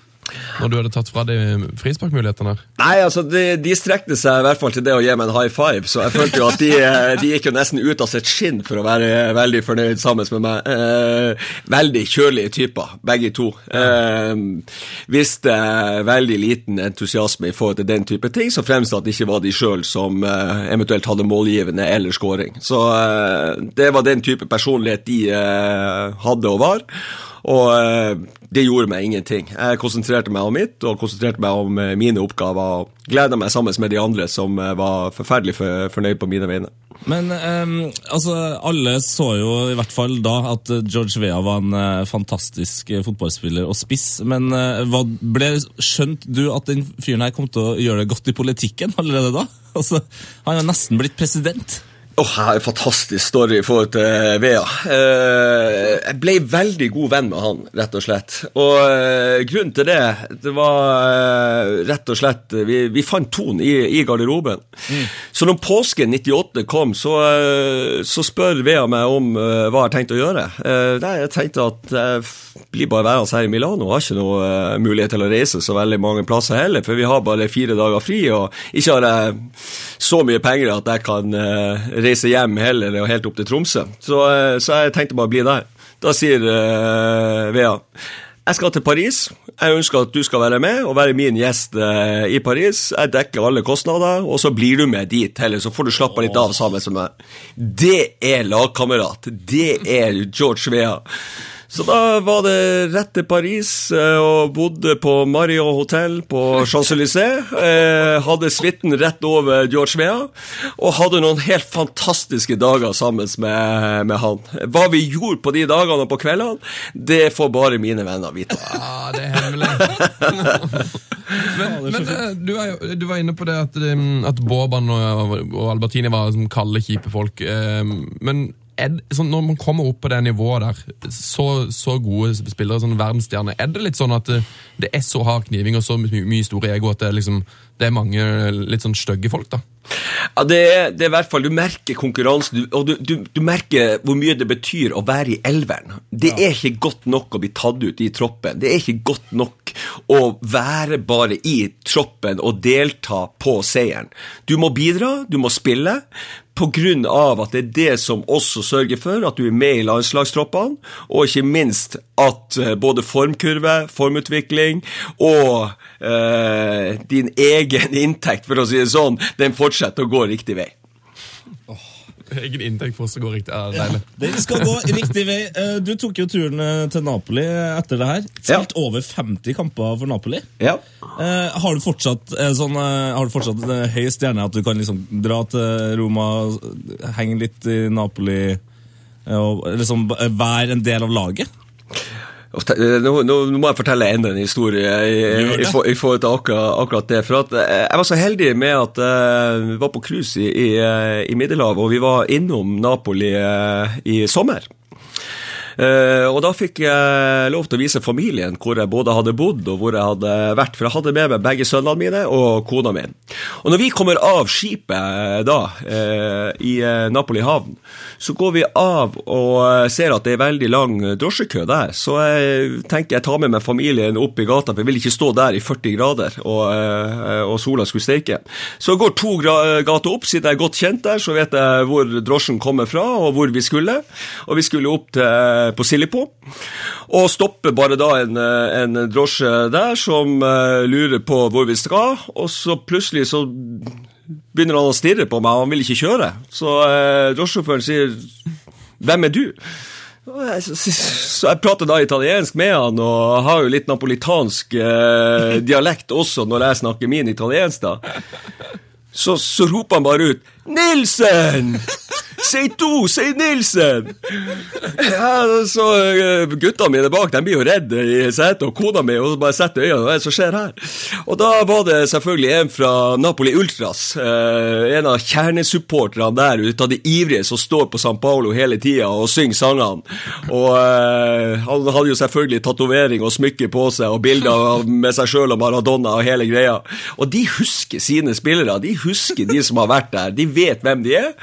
Speaker 4: Når du hadde tatt fra de frisparkmulighetene?
Speaker 5: Nei, altså, de, de strekte seg i hvert fall til det å gi meg en high five, så jeg følte jo at de, eh, de gikk jo nesten ut av sitt skinn for å være veldig fornøyd sammen med meg. Eh, veldig kjølige typer, begge to. Eh, viste veldig liten entusiasme i forhold til den type ting, så fremst at det ikke var de sjøl som eh, eventuelt hadde målgivende eller scoring. Så eh, det var den type personlighet de eh, hadde og var. Og eh, det gjorde meg ingenting. Jeg konsentrerte meg om mitt, og konsentrerte meg om eh, mine oppgaver. og Gleda meg sammen med de andre som eh, var forferdelig for, fornøyd på mine vegne.
Speaker 3: Men um, altså, alle så jo i hvert fall da at George Vea var en uh, fantastisk fotballspiller og spiss. Men uh, hva ble, skjønte du at den fyren her kom til å gjøre det godt i politikken allerede da? Altså, han er nesten blitt president.
Speaker 5: Åh, jeg har en fantastisk story i forhold til Vea. Eh, jeg ble veldig god venn med han, rett og slett. Og eh, grunnen til det, det var eh, rett og slett Vi, vi fant tonen i, i garderoben. Så når påsken 98 kom, så, eh, så spør Vea meg om eh, hva jeg har tenkt å gjøre. Eh, nei, jeg tenkte at jeg blir bare værende her i Milano. Har ikke noe eh, mulighet til å reise så veldig mange plasser heller, for vi har bare fire dager fri, og ikke har jeg så mye penger at jeg kan eh, reise hjem heller og helt opp til Tromsø. Så, eh, så jeg tenkte bare å bli der. Da sier uh, Vea jeg skal til Paris. Jeg ønsker at du skal være med og være min gjest uh, i Paris. Jeg dekker alle kostnader, og så blir du med dit heller, så får du slappe litt av sammen med meg. Det er lagkamerat. Det er George Vea. Så da var det rett til Paris eh, og bodde på Mario hotell på Champs-Élysées. Eh, hadde suiten rett over George Vea, og hadde noen helt fantastiske dager sammen med, med han. Hva vi gjorde på de dagene og på kveldene, det får bare mine venner vite.
Speaker 4: Ja, det er hemmelig. men men eh, du, er, du var inne på det at, um, at Boban og, og Albertini var som kalde, kjipe folk. Men er sånn, når man kommer opp på det nivået der, så, så gode spillere, sånn verdensstjerner, er det litt sånn at det, det er så hard kniving og så mye, mye store ego at det liksom, det er mange litt sånn stygge folk, da?
Speaker 5: Ja, det er, det er i hvert fall, Du merker konkurransen, og du, du, du merker hvor mye det betyr å være i elveren. Det er ikke godt nok å bli tatt ut i troppen. Det er ikke godt nok å være bare i troppen og delta på seieren. Du må bidra, du må spille. På grunn av at det er det som også sørger for at du er med i landslagstroppene, og ikke minst at eh, både formkurve, formutvikling og eh, din egen inntekt, for å si det sånn, den fortsetter å gå riktig vei.
Speaker 4: Egen inntekt for oss å gå riktig. Ja, deilig.
Speaker 3: Den skal gå riktig vei. Eh, Du tok jo turen eh, til Napoli etter det her. Spilt over 50 kamper for Napoli.
Speaker 5: Ja.
Speaker 3: Uh, har du fortsatt, sånn, uh, har du fortsatt høy stjerne at du kan liksom dra til Roma, henge litt i Napoli og liksom være en del av laget?
Speaker 5: Eh, Nå, nå, må jeg fortelle enda en historie i, i, i forhold til akkurat, akkurat det. For at eh, Jeg var så heldig med at eh, vi var på cruise i, i, Middelhavet, og vi var innom Napoli i sommer. Eh, og da fikk jeg lov til å vise familien hvor jeg både hadde bodd og hvor jeg hadde vært. For jeg hadde med meg begge sønnene mine og kona mi. Og når vi kommer av skipet eh, da, eh, i Napoli havn, så går vi av og ser at det er veldig lang drosjekø der. Så jeg tenker jeg tar med meg familien opp i gata, for jeg vil ikke stå der i 40 grader og, og sola skulle steike. Så jeg går to gater opp, siden jeg er godt kjent der, så vet jeg hvor drosjen kommer fra og hvor vi skulle. Og vi skulle opp til, på Sillipo, og stopper bare da en, eh, en drosje der som eh, lurer på hvor vi skal, og så plutselig så begynner han å stirre på meg, og han vil ikke kjøre. Så eh, drosjesjåføren sier 'Hvem er du?' Så, så jeg prater da italiensk med han, og har jo litt napolitansk eh, dialekt også når jeg snakker min italiensk, da. Så, så roper han bare ut 'Nilsen! Si to! Si Nilsen!' Ja, så eh, Gutta mine bak de blir jo redde i setet, og kona mi og bare setter øynene hva er det som skjer her? Og da var det selvfølgelig en fra Napoli Ultras, eh, en av kjernesupporterne der, ut av de ivrige som står på San Paolo hele tida og synger sangene. Og eh, han hadde jo selvfølgelig tatovering og smykke på seg og bilder med seg sjøl og Maradona og hele greia. Og de husker sine spillere, de husker de som har vært der, de vet hvem de er.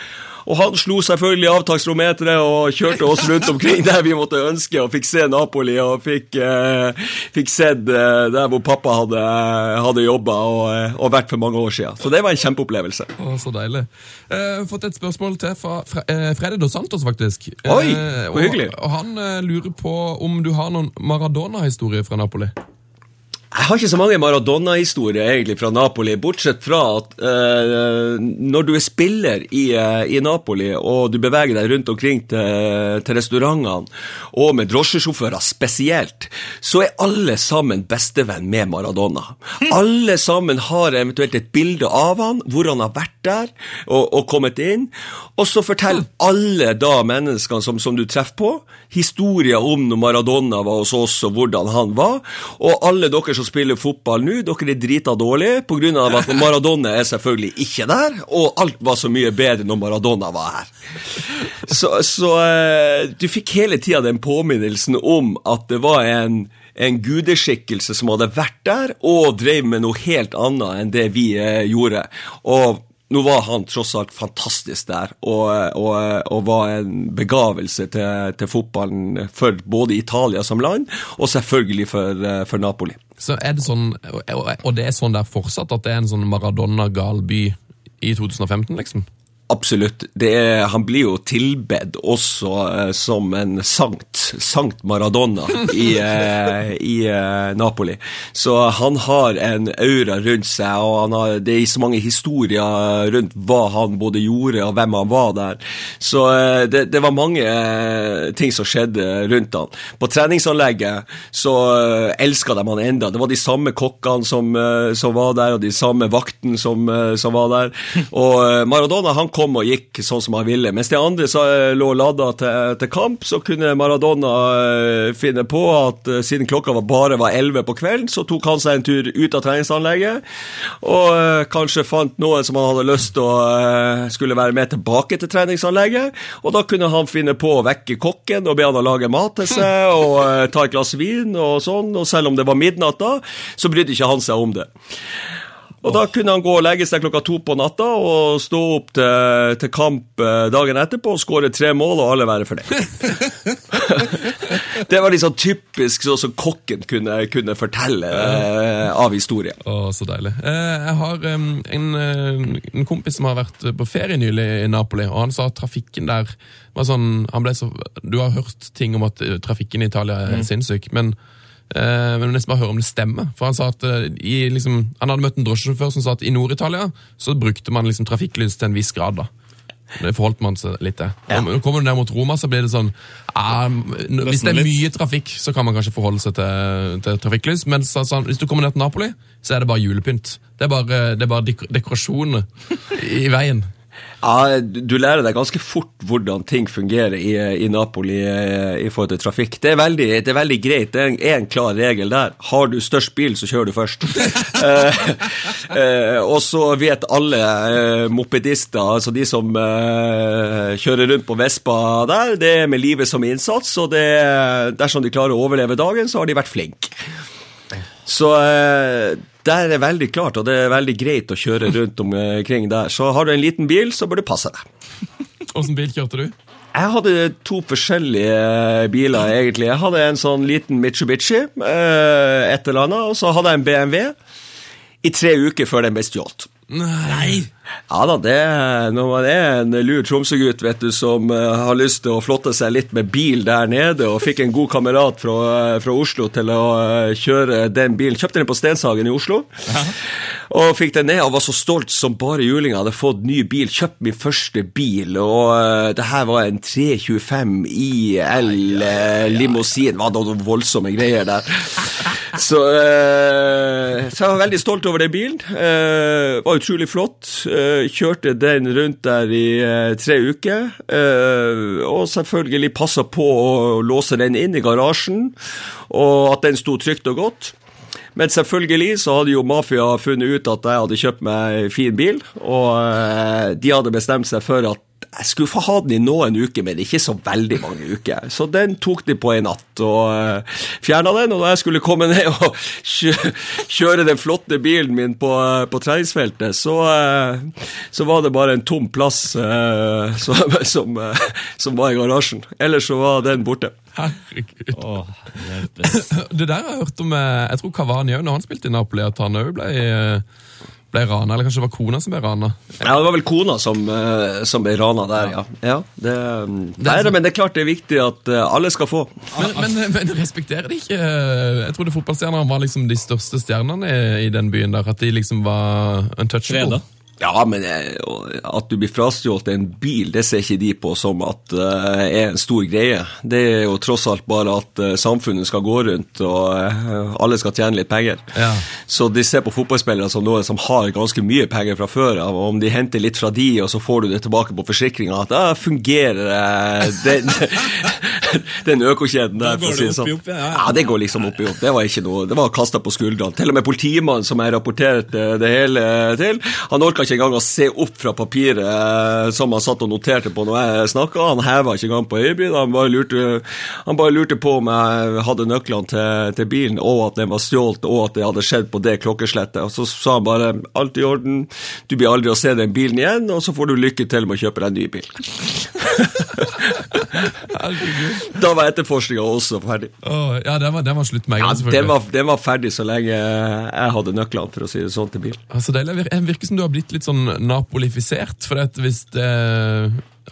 Speaker 5: Og han slo selvfølgelig avtaksrometeret og kjørte oss rundt omkring der vi måtte ønske, og fikk se Napoli og fikk, eh, fikk sett eh, der hvor pappa hadde, hadde jobba og, eh, og vært for mange år siden. Så det var en kjempeopplevelse.
Speaker 4: Å, så deilig. Eh, fått et spørsmål til fra Fre eh, Freddy Dos Santos, faktisk.
Speaker 5: Oi,
Speaker 4: Eh,
Speaker 5: hvor hyggelig.
Speaker 4: Og, og han lurer på om du har noen Maradona-historier fra Napoli.
Speaker 5: Jeg har ikke så mange Maradona-historier egentlig fra Napoli, bortsett fra at eh, når du er spiller i, eh, i Napoli, og du beveger deg rundt omkring til, til restaurantene, og med drosjesjåfører spesielt, så er alle sammen bestevenn med Maradona. Alle sammen har eventuelt et bilde av han, hvor han har vært der og, og kommet inn, og så forteller alle da menneskene som, som du treffer på, historier om når Maradona var hos oss, og hvordan han var, og alle dere som spiller fotball nå, dere er drita dårlige pga. at Maradona er selvfølgelig ikke der, og alt var så mye bedre når Maradona var her. Så, så eh, du fikk hele tida den påminnelsen om at det var en en gudeskikkelse som hadde vært der og drev med noe helt annet enn det vi eh, gjorde. Og nå var han tross alt fantastisk der, og, og, og var en begavelse til, til, fotballen for både Italia som land, og selvfølgelig for, for Napoli.
Speaker 4: Så er det sånn, Og det er sånn der fortsatt, at det er en sånn Maradona-gal by i 2015, liksom?
Speaker 5: Absolutt. Er, han blir jo tilbedt også eh, som en sankt, sankt Maradona i, eh, i eh, Napoli. Så han har en aura rundt seg, og har, det er så mange historier rundt hva han både gjorde og hvem han var der. Så det, det, var mange ting som skjedde rundt han. På treningsanlegget så elska de han enda. Det var de samme kokkene som, som var der, og de samme vaktene som, som var der. Og Maradona han kom og gikk sånn som han ville. Mens de andre eh, lå lada til, til, kamp, så kunne Maradona uh, finne på at siden klokka var bare var 11 på kvelden, så tok han seg en tur ut av treningsanlegget og kanskje fant noen som han hadde lyst til å skulle være med tilbake til treningsanlegget. Og da kunne han finne på å vekke kokken og be han å lage mat til seg og ta et glass vin og sånn. Og selv om det var midnatt da, så brydde ikke han seg om det. Og Da kunne han gå og legge seg klokka to på natta og stå opp til, til kamp eh, dagen etterpå og skåre tre mål, og alle være fornøyd. det var liksom typisk sånn som kokken kunne, kunne fortelle eh, av historien.
Speaker 4: Å, så deilig. Eh, jeg har um, en, eh, en, kompis som har vært på ferie nylig i Napoli, og han sa at trafikken der var sånn han ble så, Du har hørt ting om at trafikken i Italia er mm. sinnssyk, men Uh, må nesten bare høre om det stemmer. For Han sa at uh, i, liksom, han hadde møtt en drosjesjåfør som sa at i Nord-Italia så brukte man liksom trafikklys til en viss grad. da. Det forholdt man seg litt til. Ja. Kommer du ned mot Roma, så blir det sånn uh, Hvis det er mye trafikk, så kan man kanskje forholde seg til, til trafikklys. Men så, så, hvis du kommer ned til Napoli, så er det bare julepynt. Det er bare, det er bare dekorasjoner i veien.
Speaker 5: Ja, Du lærer deg ganske fort hvordan ting fungerer i, i Napoli eh, i forhold til trafikk. Det er veldig, det er veldig greit. Det er en, klar regel der. Har du størst bil, så kjører du først. eh, eh, og så vet alle eh, mopedister, altså de som eh, kjører rundt på Vespa der, det er med livet som innsats, og det, dersom de klarer å overleve dagen, så har de vært flinke. Så eh, der er det veldig klart, og det er veldig greit å kjøre rundt omkring der. Så har du en liten bil, så bør du passe deg.
Speaker 4: Åssen bil kjørte du?
Speaker 5: Jeg hadde to forskjellige biler, egentlig. Jeg hadde en sånn liten Mitsubishi, eh, et eller annet, og så hadde jeg en BMW i tre uker før den ble stjålet.
Speaker 4: Nei!
Speaker 5: Ja da, det, når man er en lur Tromsø-gutt vet du, som uh, har lyst til å flotte seg litt med bil der nede, og fikk en god kamerat fra, uh, fra Oslo til å uh, kjøre den bilen Kjøpte den på Stenshagen i Oslo. Ja. Og fikk den ned og var så stolt som bare julinga. Hadde fått ny bil, kjøpt min første bil, og det her var en 325 IL limousin. Var det noen voldsomme greier der. Så, så jeg var veldig stolt over den bilen. var utrolig flott. Uh, kjørte den rundt der i uh, tre uker. Uh, og selvfølgelig passa på å låse den inn i garasjen, og at den sto trygt og godt. Men selvfølgelig så hadde jo mafia funnet ut at jeg hadde kjøpt meg fin bil, og de hadde bestemt seg for at jeg skulle få ha den i noen uker, men ikke så veldig mange uker. Så den tok de på en natt og eh, fjerna den. Og da jeg skulle komme ned og kjøre den flotte bilen min på, uh, på treningsfeltet, så, uh, så, var det bare en tom plass som, som, som, var i garasjen. Ellers så var den borte.
Speaker 4: Herregud. Oh, det der har jeg hørt om Jeg tror Kavani òg, når han spilte i Napoli, at han òg ble ble rana, eller kanskje det var kona som ble rana?
Speaker 5: Ja, det var vel kona som, uh, som ble rana der, ja. ja det, det nei, men det er klart det er viktig at uh, alle skal få.
Speaker 4: Men, men, men respekterer de ikke eh, Jeg trodde fotballstjernene var liksom de største stjernene i, i den byen der, at de liksom var untouchable.
Speaker 5: Freda. Ja, men eh, at du blir frastjålet en bil, det ser ikke de på som at det uh, er en stor greie. Det er jo tross alt bare at uh, samfunnet skal gå rundt, og alle skal tjene litt penger. Ja. Så de ser på fotballspillere som noen som har ganske mye penger fra før av. Om de henter litt fra de, og så får du det tilbake på forsikringa, at det fungerer den den økokjeden der. For å si
Speaker 3: det
Speaker 5: sånn.
Speaker 3: opp, ja, ja.
Speaker 5: ja, det går liksom opp i opp. Det var ikke noe, det var kasta på skuldrene. Til og med politimannen som jeg rapporterte det hele til, han orka ikke engang å se opp fra papiret eh, som han satt og noterte på når jeg snakka. Han heva ikke engang på øyebrynene. Han, bare lurte- han bare lurte på om jeg hadde nøklene til, til bilen, og at den var stjålet, og at det hadde skjedd på det klokkeslettet. Og så sa han bare alt i orden, du blir aldri å se den bilen igjen, og så får du lykke til med å kjøpe deg en ny bil.
Speaker 4: Herregud.
Speaker 5: Da var etterforskninga også ferdig.
Speaker 4: Åh, ja, den var, den var slutt med en
Speaker 5: Ja,
Speaker 4: gang,
Speaker 5: den var, den var ferdig så lenge jeg hadde nøklene, for å si det sånn, til bilen.
Speaker 4: Altså, det virker som du har blitt litt sånn napolifisert. For hvis det,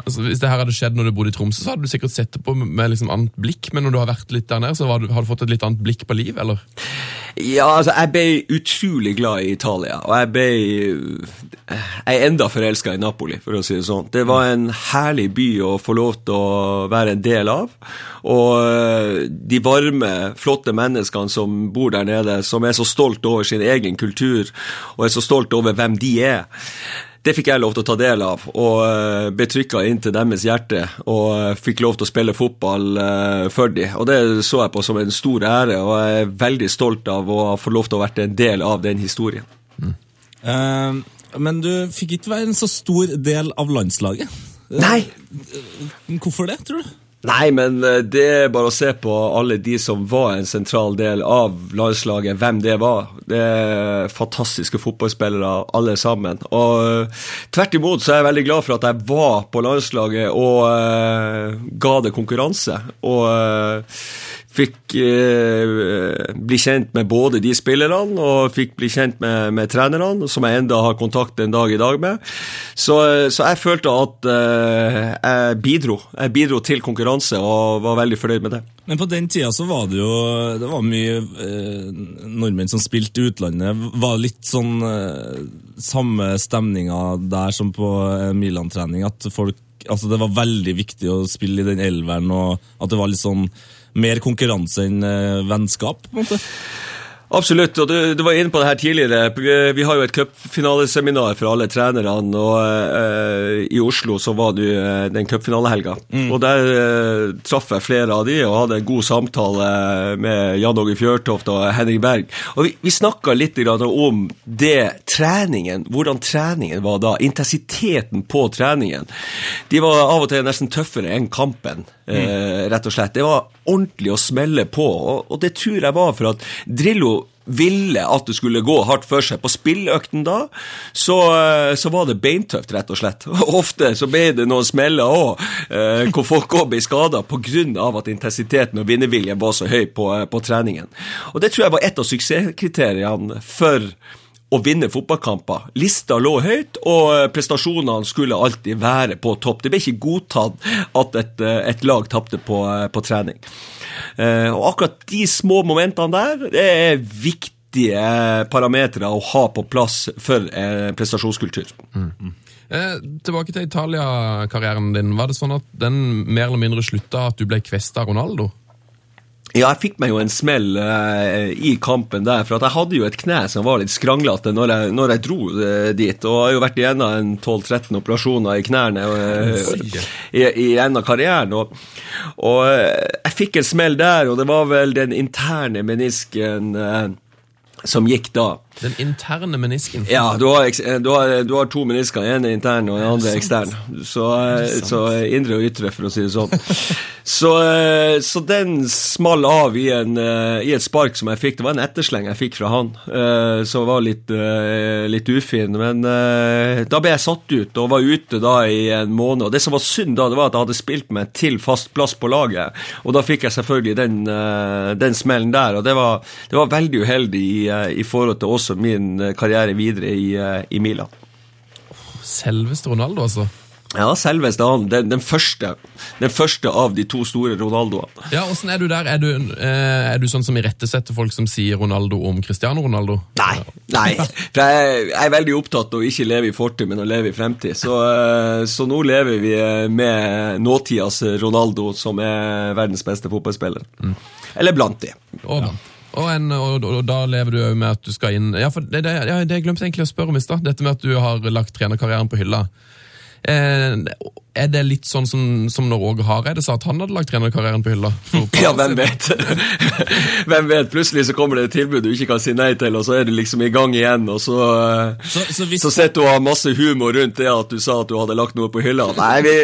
Speaker 4: altså, hvis det her hadde skjedd når du bodde i Tromsø, så hadde du sikkert sett det på med liksom annet blikk. Men når du har vært litt der nede, så har du, har du fått et litt annet blikk på liv, eller?
Speaker 5: Ja, altså, jeg ble utrolig glad i Italia, og jeg ble Jeg er enda forelska i Napoli, for å si det sånn. Det var en herlig by å få lov til å være en del av. Og øh, de varme, flotte menneskene som bor der nede, som er så stolt over sin egen kultur, og er så stolt over hvem de er. Det fikk jeg lov til å ta del av, og uh, ble trykka inn til deres hjerte. Og eh, fikk lov til å spille fotball eh, for dem. Og det så jeg på som en stor ære, og jeg er veldig stolt av å få lov til å være en del av den historien.
Speaker 3: Eh, men du fikk ikke være en så stor del av landslaget.
Speaker 5: Nei!
Speaker 3: Hvorfor det, tror du?
Speaker 5: Nei, men eh, det er bare å se på alle de som var en sentral del av landslaget, hvem det var. Det er fantastiske fotballspillere, alle sammen. Og eh, tvert imot så er jeg veldig glad for at jeg var på landslaget og uh, ga det konkurranse. Og eh, fikk eh, bli kjent med både de spillerne og fikk bli kjent med, med trenerne, som jeg enda har kontakt en dag i dag med. Så, så jeg følte at eh, jeg bidro. Jeg bidro til konkurranse og var veldig fornøyd med det.
Speaker 3: Men på den tida så var det jo det var mye eh, nordmenn som spilte i utlandet. Var litt sånn eh, samme stemninga der som på eh, Milan-trening. At folk Altså det var veldig viktig å spille i den elveren, og at det var litt sånn mer konkurranse enn eh, vennskap. på en måte.
Speaker 5: Absolutt, og du, du var inne på det her tidligere. Vi har jo et cupfinaleseminar for alle trenerne, og eh, i Oslo så var du, jo eh, den cupfinalehelga. Og der eh, traff jeg flere av de og hadde en god samtale med Jan Åge Fjørtoft og Henning Berg. Og vi, vi snakka litt om det treningen, hvordan treningen var da. Intensiteten på treningen. De var av og til nesten tøffere enn kampen, eh, rett og slett. Det var ordentlig å smelle på, og, det tror jeg var for at Drillo ville at det skulle gå hardt for seg. På spilløkten da, så, eh, så var det beintøft, rett og slett. Ofte så ble det noen smeller òg, eh, hvor folk òg ble skada pga. at intensiteten og vinnerviljen var så høy på, på treningen. Og Det tror jeg var et av suksesskriteriene for å vinne fotballkamper. Lista lå høyt, og prestasjonene skulle alltid være på topp. Det ble ikke godtatt at et, et lag tapte på, på trening. Eh, og akkurat de små momentene der det er viktige parametere å ha på plass for eh, prestasjonskultur.
Speaker 4: Eh, tilbake til Italia-karrieren din. Var det sånn at den mer eller mindre slutta at du ble kvesta Ronaldo?
Speaker 5: Ja, jeg fikk meg jo en smell eh, i kampen der, for jeg hadde jo et kne som var litt skranglete når jeg, når jeg dro eh, dit, og jeg har jo vært igjennom en 12-13 operasjoner i knærne eh, i, i en av karrieren, og, og eh, jeg fikk en smell der, og det var vel den interne menisken eh, som gikk da.
Speaker 4: Den interne menisken.
Speaker 5: Ja, du har, eh, du har, du har to menisker, en er intern og den andre er ekstern. Så, eh, så indre og ytre, for å si det sånn. Så, eh, så den small av i, en, eh, i et spark som jeg fikk. Det var en ettersleng jeg fikk fra han, eh, som var litt, eh, litt ufin. Men eh, da ble jeg satt ut og var ute da i en måned. Og det som var synd da, det var at jeg hadde spilt meg til fast plass på laget. Og da fikk jeg selvfølgelig den, eh, den smellen der, og det var, det var veldig uheldig i, eh, i forhold til også min eh, karriere videre i, eh, i Milan.
Speaker 4: Selveste Ronaldo, altså.
Speaker 5: Ja, selveste han. Den, den, første, den første av de to store Ronaldoene.
Speaker 4: Ja, Åssen er du der? Er du, eh, er du sånn som irettesetter folk som sier Ronaldo om Cristiano Ronaldo?
Speaker 5: Nei. nei. For jeg, er veldig opptatt av å ikke leve i fortid, men å leve i fremtid. Så, så nå lever vi med nåtidas Ronaldo, som er verdens beste fotballspiller. Eller blant de.
Speaker 4: Og, og, en, og, og, da lever du òg med at du skal inn Ja, for det, det, ja, det jeg egentlig å spørre om i stad. Dette med at du har lagt trenerkarrieren på hylla. Eh, er det litt sånn som, som når Åge Hareide sa at han hadde lagt trenerkarrieren på hylla?
Speaker 5: Ja, hvem vet? hvem vet? Plutselig så kommer det et tilbud du ikke kan si nei til, og så er du liksom i gang igjen, og så eh,
Speaker 3: Så, så
Speaker 5: Så sitter du og har masse humor rundt det at du sa at du hadde lagt noe på hylla. Nei, vi,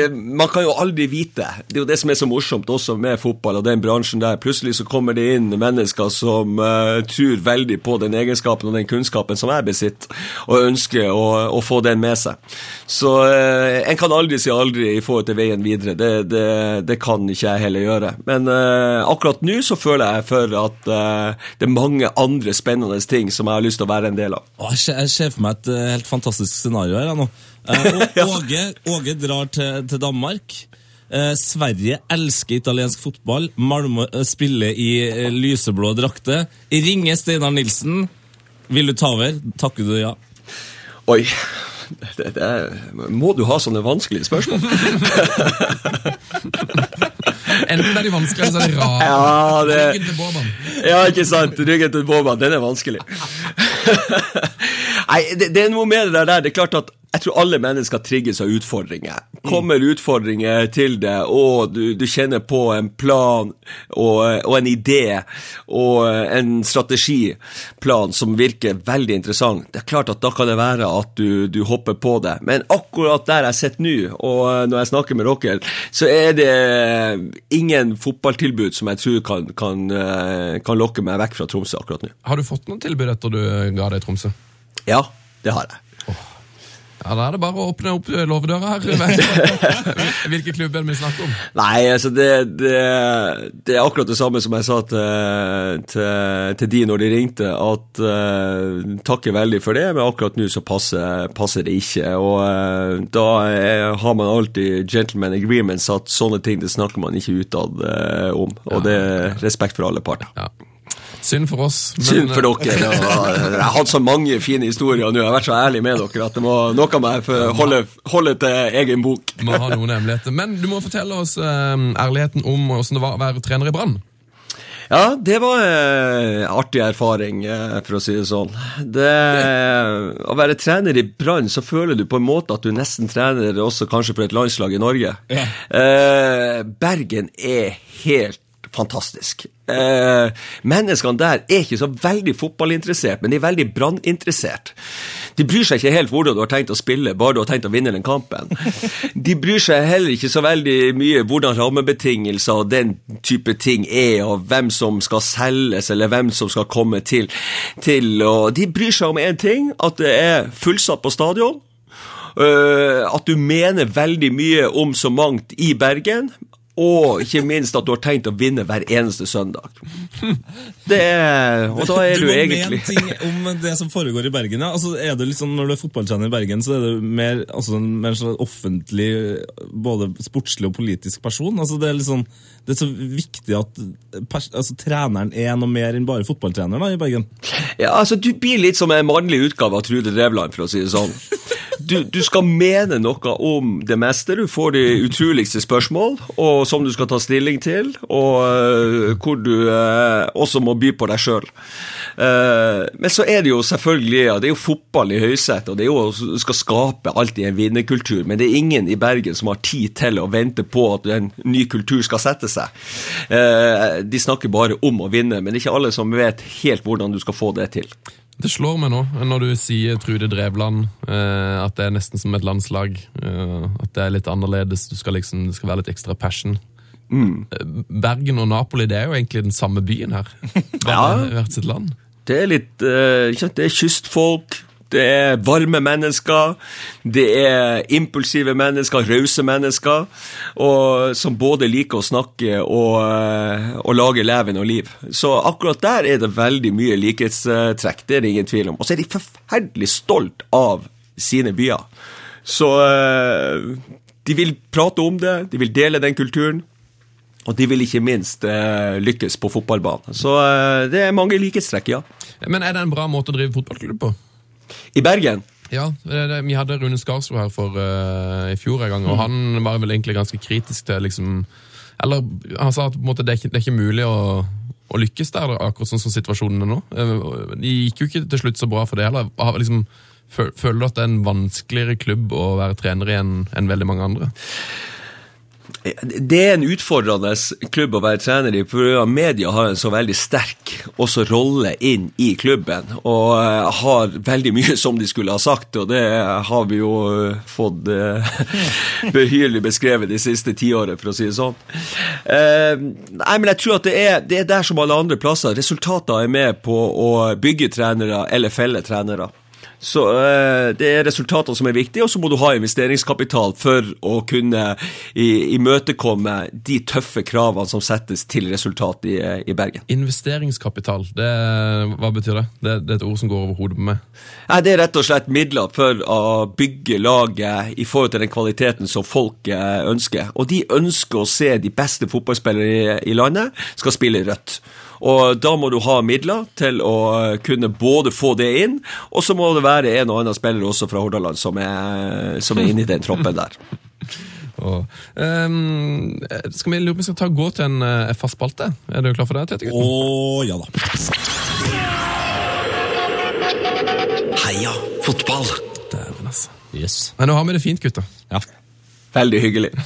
Speaker 5: man kan jo aldri vite. Det er jo det som er så morsomt også med fotball og den bransjen der. Plutselig så kommer det inn mennesker som uh, tror veldig på den egenskapen og den kunnskapen som jeg besitter, og ønsker å, å få den med seg. Så eh, en kan aldri si aldri i forhold til veien videre. Det, det, det kan ikke jeg heller gjøre. Men uh, akkurat nå så føler jeg for at uh, det er mange andre spennende ting som jeg har lyst til å være en del av.
Speaker 3: Å, Jeg ser- for meg et eh, helt fantastisk scenario her nå.
Speaker 5: Uh.
Speaker 3: Åge, Åge drar til, til Danmark. Eh, Sverige elsker italiensk fotball. Malmö eh, spiller i eh, lyseblå drakter. Ringer Steinar Nilsen. Vil du ta over? Takker du ja?
Speaker 5: Oi. Det, det er, må du ha sånne vanskelige spørsmål?
Speaker 4: Enten er de vanskelige, eller så er de rare.
Speaker 5: Ja, det-
Speaker 4: Ryggen til Båban.
Speaker 5: Ja, ikke sant? Ryggen til Båban, den er vanskelig. Nei, det, det er noe med det der. Det er klart at jeg tror alle mennesker trigges av utfordringer. Kommer utfordringer til deg, og du, du kjenner på en plan og, og en idé og en strategiplan som virker veldig interessant, det er klart at da kan det være at du, du hopper på det. Men akkurat der jeg sitter nå, og når jeg snakker med dere, så er det ingen fotballtilbud som jeg tror kan, kan, eh, kan lokke meg vekk fra Tromsø akkurat nå.
Speaker 4: Har du fått noen tilbud etter du ga deg Tromsø?
Speaker 5: Ja, det har jeg.
Speaker 4: Ja, Da er det bare å åpne opp låvedøra her. Hvilke klubber er vi snakker om?
Speaker 5: Nei, altså det, det, det er akkurat det samme som jeg sa til, til, til de når de ringte, at uh, takker veldig for det, men akkurat nå så passer, passer det ikke. Og uh, da er, har man alltid gentleman agreements at sånne ting det snakker man ikke utad uh, om. Og det er respekt for alle parter.
Speaker 4: Ja. Synd for oss. men-
Speaker 5: Synd for dere. og Jeg har hatt så mange fine historier nå, jeg har vært så ærlig med dere at det må, noe må jeg holde, holde til egen bok.
Speaker 4: Må ha noen hemmeligheter. Men du må fortelle oss eh, ærligheten om hvordan det var å være trener i Brann.
Speaker 5: Ja, det var en artig erfaring, eh, for å si det sånn. Det, å være trener i Brann, så føler du på en måte at du nesten trener også kanskje for et landslag i Norge. Eh, Bergen er helt fantastisk. Eh, menneskene der er ikke så veldig fotballinteressert, men de er veldig branninteressert. De bryr seg ikke helt hvordan du har tenkt å spille, bare du har tenkt å vinne den kampen. De bryr seg heller ikke så veldig mye hvordan rammebetingelser og den type ting er, og hvem som skal selges, eller hvem som skal komme til. til og de bryr seg om én ting, at det er fullsatt på stadion. Uh, at du mener veldig mye om så mangt i Bergen, og ikke minst at du har tenkt å vinne hver eneste søndag. Det er, og da er
Speaker 3: du
Speaker 5: du,
Speaker 3: må
Speaker 5: egentlig
Speaker 3: mene ting om det som foregår i Bergen. Ja. Altså, er det liksom, når du er fotballtrener i Bergen, så er du mer, altså, en mer sånn offentlig, både sportslig og politisk person. Altså, det, er liksom, det er så viktig at pers altså, treneren er noe mer enn bare fotballtrener da, i Bergen.
Speaker 5: Ja, altså Du blir litt som en mannlig utgave av Trude Drevland, for å si det sånn. Du, du skal mene noe om det meste. Du får de utroligste spørsmål, og som du skal ta stilling til, og øh, hvor du øh, også må by på deg sjøl. men så er det jo selvfølgelig ja, det er jo fotball i høysetet, og det er jo du skal skape alltid en vinnerkultur. Men det er ingen i Bergen som har tid til å vente på at en ny kultur skal sette seg. Eh, de snakker bare om å vinne, men det er ikke alle som vet helt hvordan du skal få det til.
Speaker 4: Det slår meg nå, når du sier Trude Drevland, eh, at det er nesten som et landslag. Eh, at det er litt annerledes. Du skal liksom, det skal være litt ekstra passion. Mm. Bergen og Napoli det er jo egentlig den samme byen her.
Speaker 5: Ja.
Speaker 4: hvert sitt land.
Speaker 5: Det er litt eh, Det er kystfolk, det er varme mennesker, det er impulsive mennesker, rause mennesker, og, som både liker å snakke og, eh, og lage leven og liv. Så akkurat der er det veldig mye likhetstrekk, det er det ingen tvil om. Og så er de forferdelig stolt av sine byer. Så eh, de vil prate om det, de vil dele den kulturen. Og de vil ikke minst eh, lykkes på fotballbanen. Så eh, det er mange likhetstrekk, ja.
Speaker 4: Men er det en bra måte å drive fotballklubb på?
Speaker 5: I Bergen
Speaker 4: Ja, det, det, Vi hadde Rune Skarslo her for uh, i fjor en gang, og han var vel egentlig ganske kritisk til liksom Eller han sa at på en måte, det, er ikke, det er ikke mulig å, å lykkes der, akkurat sånn som situasjonen er nå. Det De gikk jo ikke til slutt så bra for det heller. Liksom, Føler du at det er en vanskeligere klubb å være trener i enn enn veldig mange andre?
Speaker 5: Det er en utfordrende klubb å være trener i, for media har en så veldig sterk også rolle inn i klubben, og eh, har veldig mye som de skulle ha sagt, og det har vi jo eh, fått eh, behyrlig beskrevet de siste tiåret, for å si det sånn. Nei, men jeg tror at det er, det er der som alle andre plasser. Resultater er med på å bygge trenere eller felle trenere. Så eh, Det er resultatene som er viktige, og så må du ha investeringskapital for å kunne i- imøtekomme de tøffe kravene som settes til resultat i, i Bergen.
Speaker 4: Investeringskapital, det, hva betyr det? det? Det er et ord som går over hodet på meg.
Speaker 5: Nei, Det er rett og slett midler for å bygge laget i forhold til den kvaliteten som folk eh, ønsker. Og de ønsker å se de beste fotballspillere i, i landet skal spille rødt. Og da må du ha midler til å eh, kunne både få det inn, og så må det være en og annen spiller også fra Hordaland som er, som er inne i den troppen der.
Speaker 4: Oh. Um, skal vi lure på om vi skal ta gå til en uh, fast spalte? Er du klar for det, Tete?
Speaker 3: Å oh, ja da.
Speaker 2: Heia fotball!
Speaker 4: Dæven, altså.
Speaker 3: Yes.
Speaker 4: Nei, nå har vi det fint, gutter.
Speaker 3: Ja.
Speaker 5: Veldig hyggelig.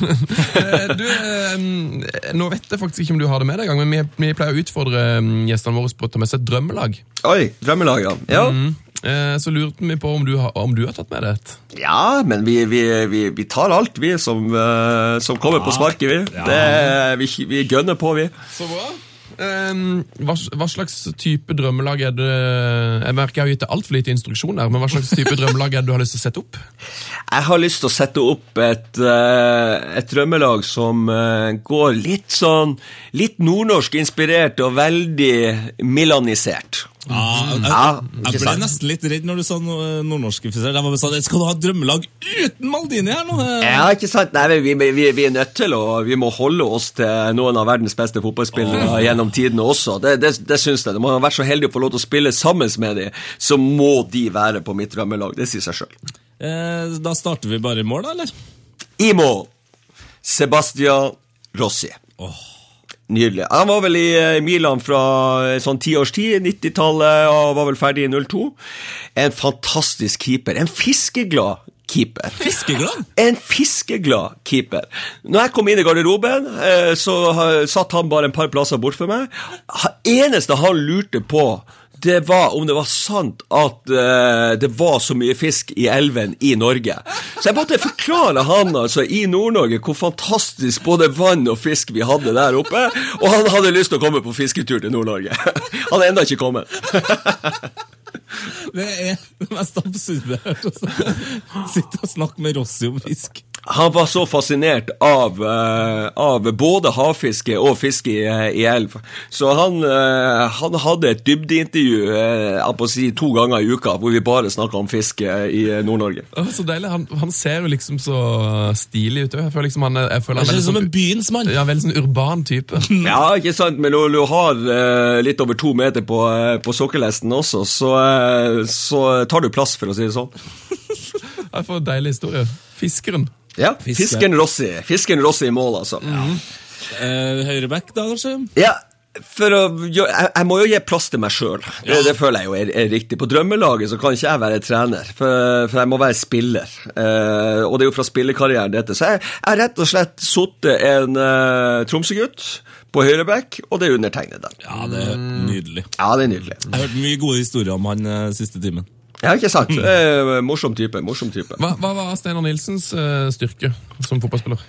Speaker 4: Eh, du, ehm, nå vet jeg faktisk ikke om du har det med deg, men vi, vi pleier å utfordre ehm, gjestene våre på å ta med seg et drømmelag.
Speaker 5: Oi, drømmelag, Ja.
Speaker 4: Eh, så lurte vi på om du, har, om du har tatt med deg et.
Speaker 5: Ja, men vi, vi, vi, vi tar alt, vi, som, eh, som kommer på sparket, vi. Det, vi. Vi gønner på, vi.
Speaker 4: Så bra. Ehm, hva, hva slags type drømmelag er det Jeg merker jeg har gitt deg altfor lite instruksjon her, men hva slags type drømmelag er det du har lyst til å sette opp?
Speaker 5: Jeg har lyst til å sette opp et, eh, et drømmelag som eh, går litt sånn Litt nordnorsk inspirert og veldig milanisert.
Speaker 3: Ja, jeg, jeg,
Speaker 5: jeg
Speaker 3: ble nesten litt redd når du sa no nordnorskifisert. Jeg var sånn, Skal du ha drømmelag uten Maldini her nå?
Speaker 5: Ja, ikke sant? Nei, vi, vi, vi er nødt til å Vi må holde oss til noen av verdens beste fotballspillere gjennom tidene også. Det, det, det syns jeg. Man har vært så heldig å få lov til å spille sammen med dem, så må de være på mitt drømmelag. Det sier seg sjøl.
Speaker 3: Eh, da starter vi bare i mål, da, eller?
Speaker 5: I mål Sebastian Rossi. Nydelig. Han var vel i eh, Milan fra eh, sånn ti års tid, 90-tallet, og var vel ferdig i 02. En fantastisk keeper. En fiskeglad keeper.
Speaker 3: Fiskeglad?
Speaker 5: En fiskeglad keeper. Når jeg kom inn i garderoben, eh, så satt han bare en par plasser bort for meg. Eneste han lurte på, det var om det var sant at uh, det var så mye fisk i elven i Norge. Så jeg måtte forklare han altså i Nord-Norge hvor fantastisk både vann og fisk vi hadde der oppe, og han hadde lyst til å komme på fisketur til Nord-Norge. Han er ennå ikke kommet.
Speaker 3: Det er det mest absurde jeg har hørt. altså. Sitte og snakke med Rossi om fisk.
Speaker 5: Han var så fascinert av, eh, av både havfiske og fiske i, i elv. Så han, eh, han hadde et dybdeintervju eh, jeg på å si, to ganger i uka hvor vi bare snakka om fiske i eh, Nord-Norge.
Speaker 4: Så deilig. Han, han ser jo liksom så stilig ut. Jeg føler liksom han jeg føler
Speaker 3: Han
Speaker 4: er
Speaker 3: veldig som en byens mann.
Speaker 4: sånn, ja, veldig sånn urban type.
Speaker 5: Ja, ikke sant, men når du har eh, litt over to meter på, eh, på sokkelesten også, så, eh, så tar du plass, for å si det sånn.
Speaker 4: Jeg får en deilig historie. Fiskeren.
Speaker 5: Ja,
Speaker 3: Fiske.
Speaker 5: Fisken Rossi. Fisken Rossi i mål, altså.
Speaker 3: Eh, Høyreback, da, kanskje?
Speaker 5: Ja, for å, jeg, jeg må jo gi plass til meg sjøl. Det, det føler jeg jo er, er riktig. På drømmelaget så kan ikke jeg være trener, for, for jeg må være spiller. Eh, og det er jo fra spillekarrieren dette. Så jeg har rett og slett sittet en uh, Tromsø-gutt på høyreback, og det er undertegnet der.
Speaker 3: Ja, det er nydelig.
Speaker 5: Ja, det er nydelig.
Speaker 3: Jeg har hørt mye gode historier om han eh, siste timen.
Speaker 5: Ja, ikke sant? Eh, morsom type. morsom type.
Speaker 4: Hva, hva var Steinar Nilsens eh, styrke som fotballspiller?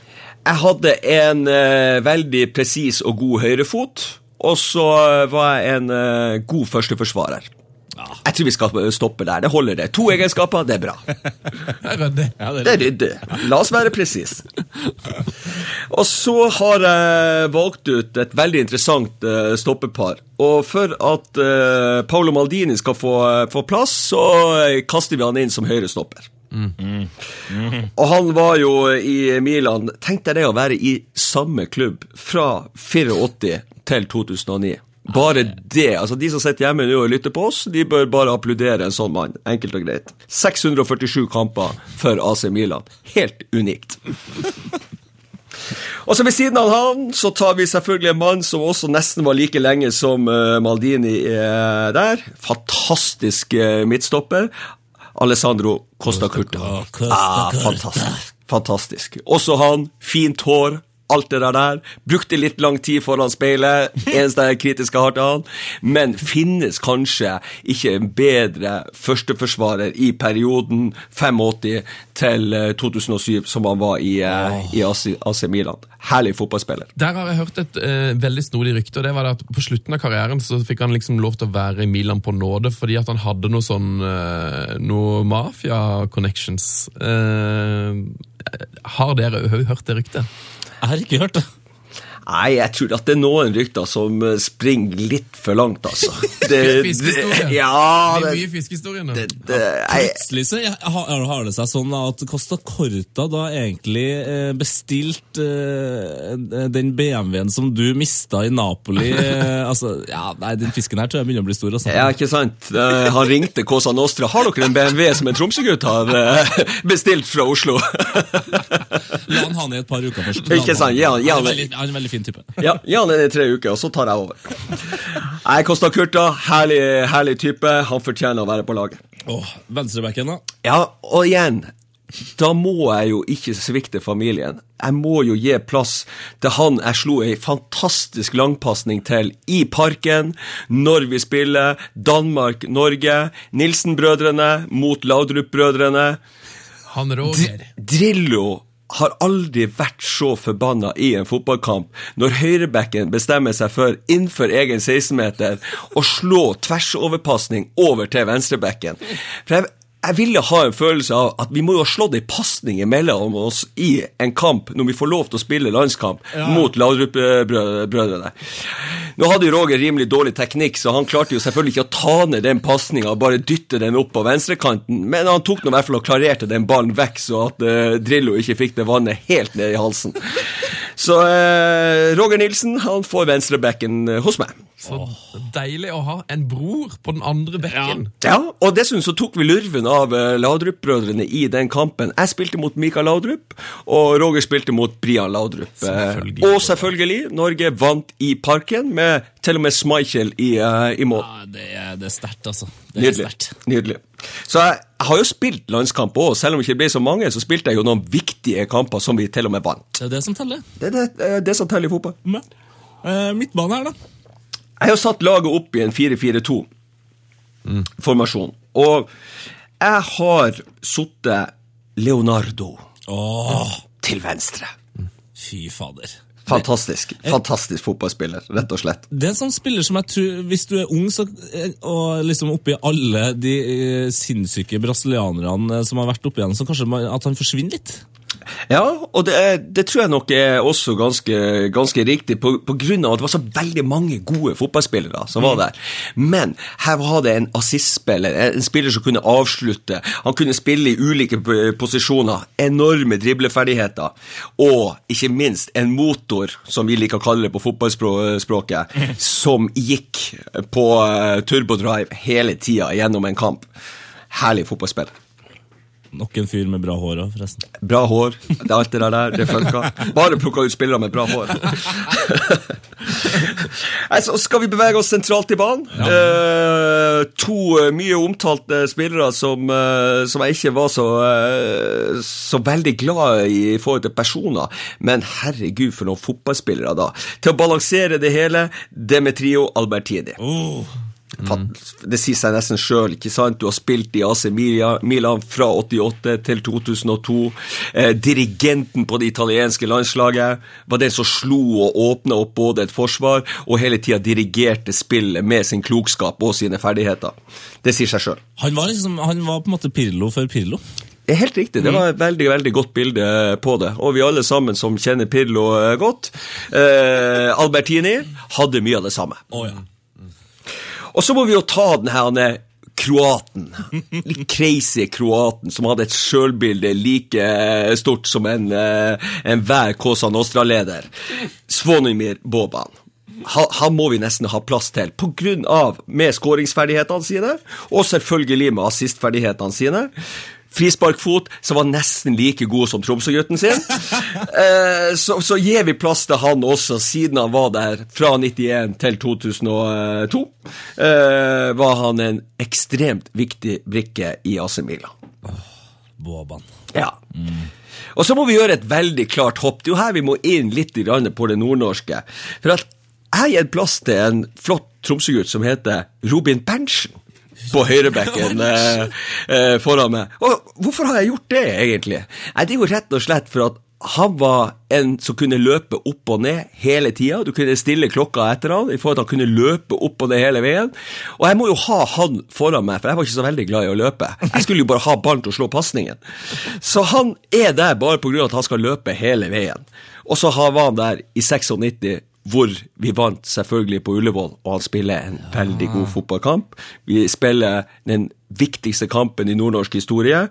Speaker 5: Jeg hadde en eh, veldig presis og god høyrefot, og så var jeg en god førsteforsvarer. Jeg tror vi skal stoppe der. Det holder, det. To egenskaper, det er bra.
Speaker 4: Det.
Speaker 3: Ja, det
Speaker 5: Det er ryddig. La oss være presise. Og så har jeg valgt ut et veldig interessant eh, stoppepar. Og for at uh, Paolo Maldini skal få, få plass, så eh, kaster vi han inn som høyrestopper. Og han var jo i Milan Tenk deg det å være i samme klubb fra 84 til 2009. Bare det. altså De som sitter hjemme nå og lytter på oss, de bør bare applaudere en sånn mann. Enkelt og greit. 647 kamper for AC Milan. Helt unikt. Og så Ved siden av han så tar vi selvfølgelig en mann som også nesten var like lenge som eh, Maldini er der. Fantastisk eh, midtstopper. Alessandro Costa Curta. Ah, fantastisk. Fantastisk. Også han, fint hår, alt det der. Brukte litt lang tid foran speilet, eneste jeg kritiske har til han. Men finnes kanskje ikke en bedre førsteforsvarer i perioden 85 til eh, 2007, som han var i, eh, i AC, Milan. Herlig fotballspiller.
Speaker 4: Der har jeg hørt et eh, veldig snodig rykte, og det var det at på slutten av karrieren så fikk han liksom lov til å være i Milan på nåde fordi at han hadde noe sånn eh, noe mafia-connections. Eh, har dere hø- hørt det ryktet?
Speaker 3: Jeg har ikke hørt det.
Speaker 5: Nei, jeg tror at det er noen rykter som eh, springer litt for langt, altså. Det,
Speaker 4: Fiskehistorie.
Speaker 5: ja,
Speaker 4: det
Speaker 5: det,
Speaker 4: er mye fiskehistorie nå.
Speaker 5: det, det jeg,
Speaker 3: Plutselig så har, har det seg sånn at Costa Corta da egentlig eh, bestilte eh, den BMW-en som du mista i Napoli. Eh, altså, ja, nei, Den fisken her tror jeg begynner å bli stor. Altså.
Speaker 5: Ja, ikke sant? Eh, Han ringte Cosa Nostra. Har dere en BMW som en Tromsø-gutt har eh, bestilt fra Oslo?
Speaker 3: La han ha den i et par uker først.
Speaker 5: Ikke sant, ja, ja,
Speaker 3: han, er veldig, han en veldig fin type.
Speaker 5: Ja, gi han den i tre uker, og så tar jeg over. Nei, kosta Kurta. herlig, herlig type. Han fortjener å være på laget.
Speaker 3: Åh, Venstrebacken, da?
Speaker 5: Ja, og igjen da må jeg jo ikke svikte familien. Jeg må jo gi plass til han jeg slo ei fantastisk langpasning til i parken, når vi spiller Danmark-Norge, Nilsen-brødrene mot Laudrup-brødrene.
Speaker 4: Han Roger.
Speaker 5: Drillo har aldri vært så forbanna i en fotballkamp når høyrebacken bestemmer seg for innenfor egen 16-meter å slå tversoverpasning over til venstrebacken. For jeg, jeg ville ha en følelse av at vi må jo ha slått ei pasning mellom oss i en kamp når vi får lov til å spille landskamp mot Laudrup-brødrene. Nå hadde jo Roger rimelig dårlig teknikk, så han klarte jo selvfølgelig ikke å ta ned den pasninga og bare dytte den opp på venstrekanten, men han tok nå i hvert fall og klarerte den ballen vekk, så at uh, Drillo ikke fikk det vannet helt ned i halsen. Så uh, Roger Nilsen han får venstrebacken hos meg.
Speaker 4: Så deilig å ha en bror på den andre bekken.
Speaker 5: Ja, og dessuten så tok vi lurven av eh, Laudrup-brødrene i den kampen. Jeg spilte mot Mikael Laudrup, og Roger spilte mot Brian Laudrup. Eh,
Speaker 4: Selvfølgelig.
Speaker 5: Og selvfølgelig, Norge vant i parken, med til og med Schmeichel i, uh, i mål.
Speaker 3: Ja, det er, det er sterkt, altså. Det er
Speaker 5: Nydelig.
Speaker 3: sterkt.
Speaker 5: Nydelig. Så jeg, jeg har jo spilt landskamp òg, selv om det ikke ble så mange, så spilte jeg jo noen viktige kamper som vi til og med vant.
Speaker 3: Det er det som teller.
Speaker 5: Det er det, det, er det som teller i fotball.
Speaker 3: Men, uh, midtbane her, da?
Speaker 5: Jeg har satt laget opp i en 4-4-2-formasjon, og jeg har sittet Leonardo
Speaker 3: oh.
Speaker 5: til venstre.
Speaker 3: fy fader.
Speaker 5: Fantastisk. Fantastisk fotballspiller, rett og slett.
Speaker 3: Det er en sånn spiller som jeg tror, hvis du er ung så, og liksom oppi alle de eh, sinnssyke brasilianerne eh, som har vært oppi igjen, så kanskje at han forsvinner litt.
Speaker 5: Ja, og det, er- det tror jeg nok er også ganske, ganske riktig, på, på grunn av at det var så veldig mange gode fotballspillere som var der. Men her var det en assistspiller, en spiller som kunne avslutte. Han kunne spille i ulike posisjoner, enorme dribleferdigheter, og ikke minst en motor, som vi liker å kalle det på fotballspråket, som gikk på eh, turbodrive hele tida gjennom en kamp. Herlig fotballspiller.
Speaker 3: Nok en fyr med bra hår òg, forresten.
Speaker 5: Bra hår. Det er alt det der, det funka. Bare plukka ut spillere med bra hår. altså, skal vi bevege oss sentralt i banen. Eh, to eh, mye omtalte spillere som, eh, som jeg ikke var så, eh, så veldig glad i i forhold til personer. Men herregud, for noen fotballspillere, da. Til å balansere det hele, Demetrio Albertini. Det sier seg nesten sjøl. Du har spilt i AC Milan fra 88 til 2002. Eh, dirigenten på det italienske landslaget var den som slo og åpna opp både et forsvar og hele tida dirigerte spillet med sin klokskap og sine ferdigheter. Det sier seg sjøl.
Speaker 3: Han liksom, han var på en måte Pirlo før Pirlo.
Speaker 5: Det er helt riktig. Det var et veldig veldig godt bilde på det. Og vi alle sammen som kjenner Pirlo eh, godt eh, Albertini hadde mye av det samme.
Speaker 3: Oh, ja.
Speaker 5: Og så må vi jo ta den her kroaten. Litt crazy kroaten som hadde et sjølbilde like eh, stort som en eh, enhver Cosa Nostra-leder. Svonimir Boban. Han, han må vi nesten ha plass til, på grunn av med skåringsferdighetene sine, og selvfølgelig med assistferdighetene sine. Frisparkfot som var nesten like god som Tromsø-gutten sin. Eh, så, så gir vi plass til han også, siden han var der fra 91 til 2002. Eh, var han en ekstremt viktig brikke i AC Milan.
Speaker 3: Boban.
Speaker 5: Ja. Og så må vi gjøre et veldig klart hopp. Det er jo her vi må inn litt på det nordnorske. For at jeg gir plass til en flott Tromsø-gutt som heter Robin Berntsen. På høyrebekken eh, eh, foran meg. Og hvorfor har jeg gjort det, egentlig? Nei, Det rett og slett for at han var en som kunne løpe opp og ned hele tida. Du kunne stille klokka etter han i forhold til at han kunne løpe opp og ned hele veien. Og jeg må jo ha han foran meg, for jeg var ikke så veldig glad i å løpe. Jeg skulle jo bare ha ballen til å slå pasningen. Så han er der bare pga. at han skal løpe hele veien. Og så var han der i 96, hvor vi vant selvfølgelig på Ullevål, og han spiller en veldig god fotballkamp. Vi spiller den viktigste kampen i nordnorsk historie.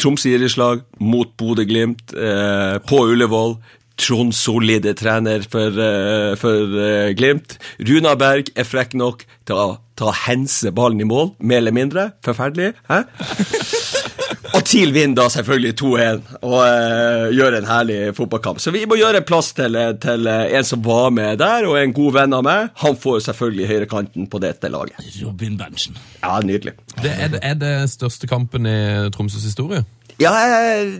Speaker 5: Troms idrettslag mot Bodø-Glimt eh, på Ullevål. Trond Solli er trener for, eh, for eh, Glimt. Runa Berg er frekk nok til å ta hense ballen i mål, mer eller mindre. Forferdelig. hæ? Og TIL vinner da selvfølgelig 2-1 og uh, gjør en herlig fotballkamp. Så vi må gjøre plass til, til eh, en som var med der, og en god venn av meg. Han får selvfølgelig høyrekanten på dette laget.
Speaker 3: Robin Berntsen.
Speaker 5: Ja, nydelig.
Speaker 4: Det er, det- er det største kampen i Tromsøs historie?
Speaker 5: Ja, eh,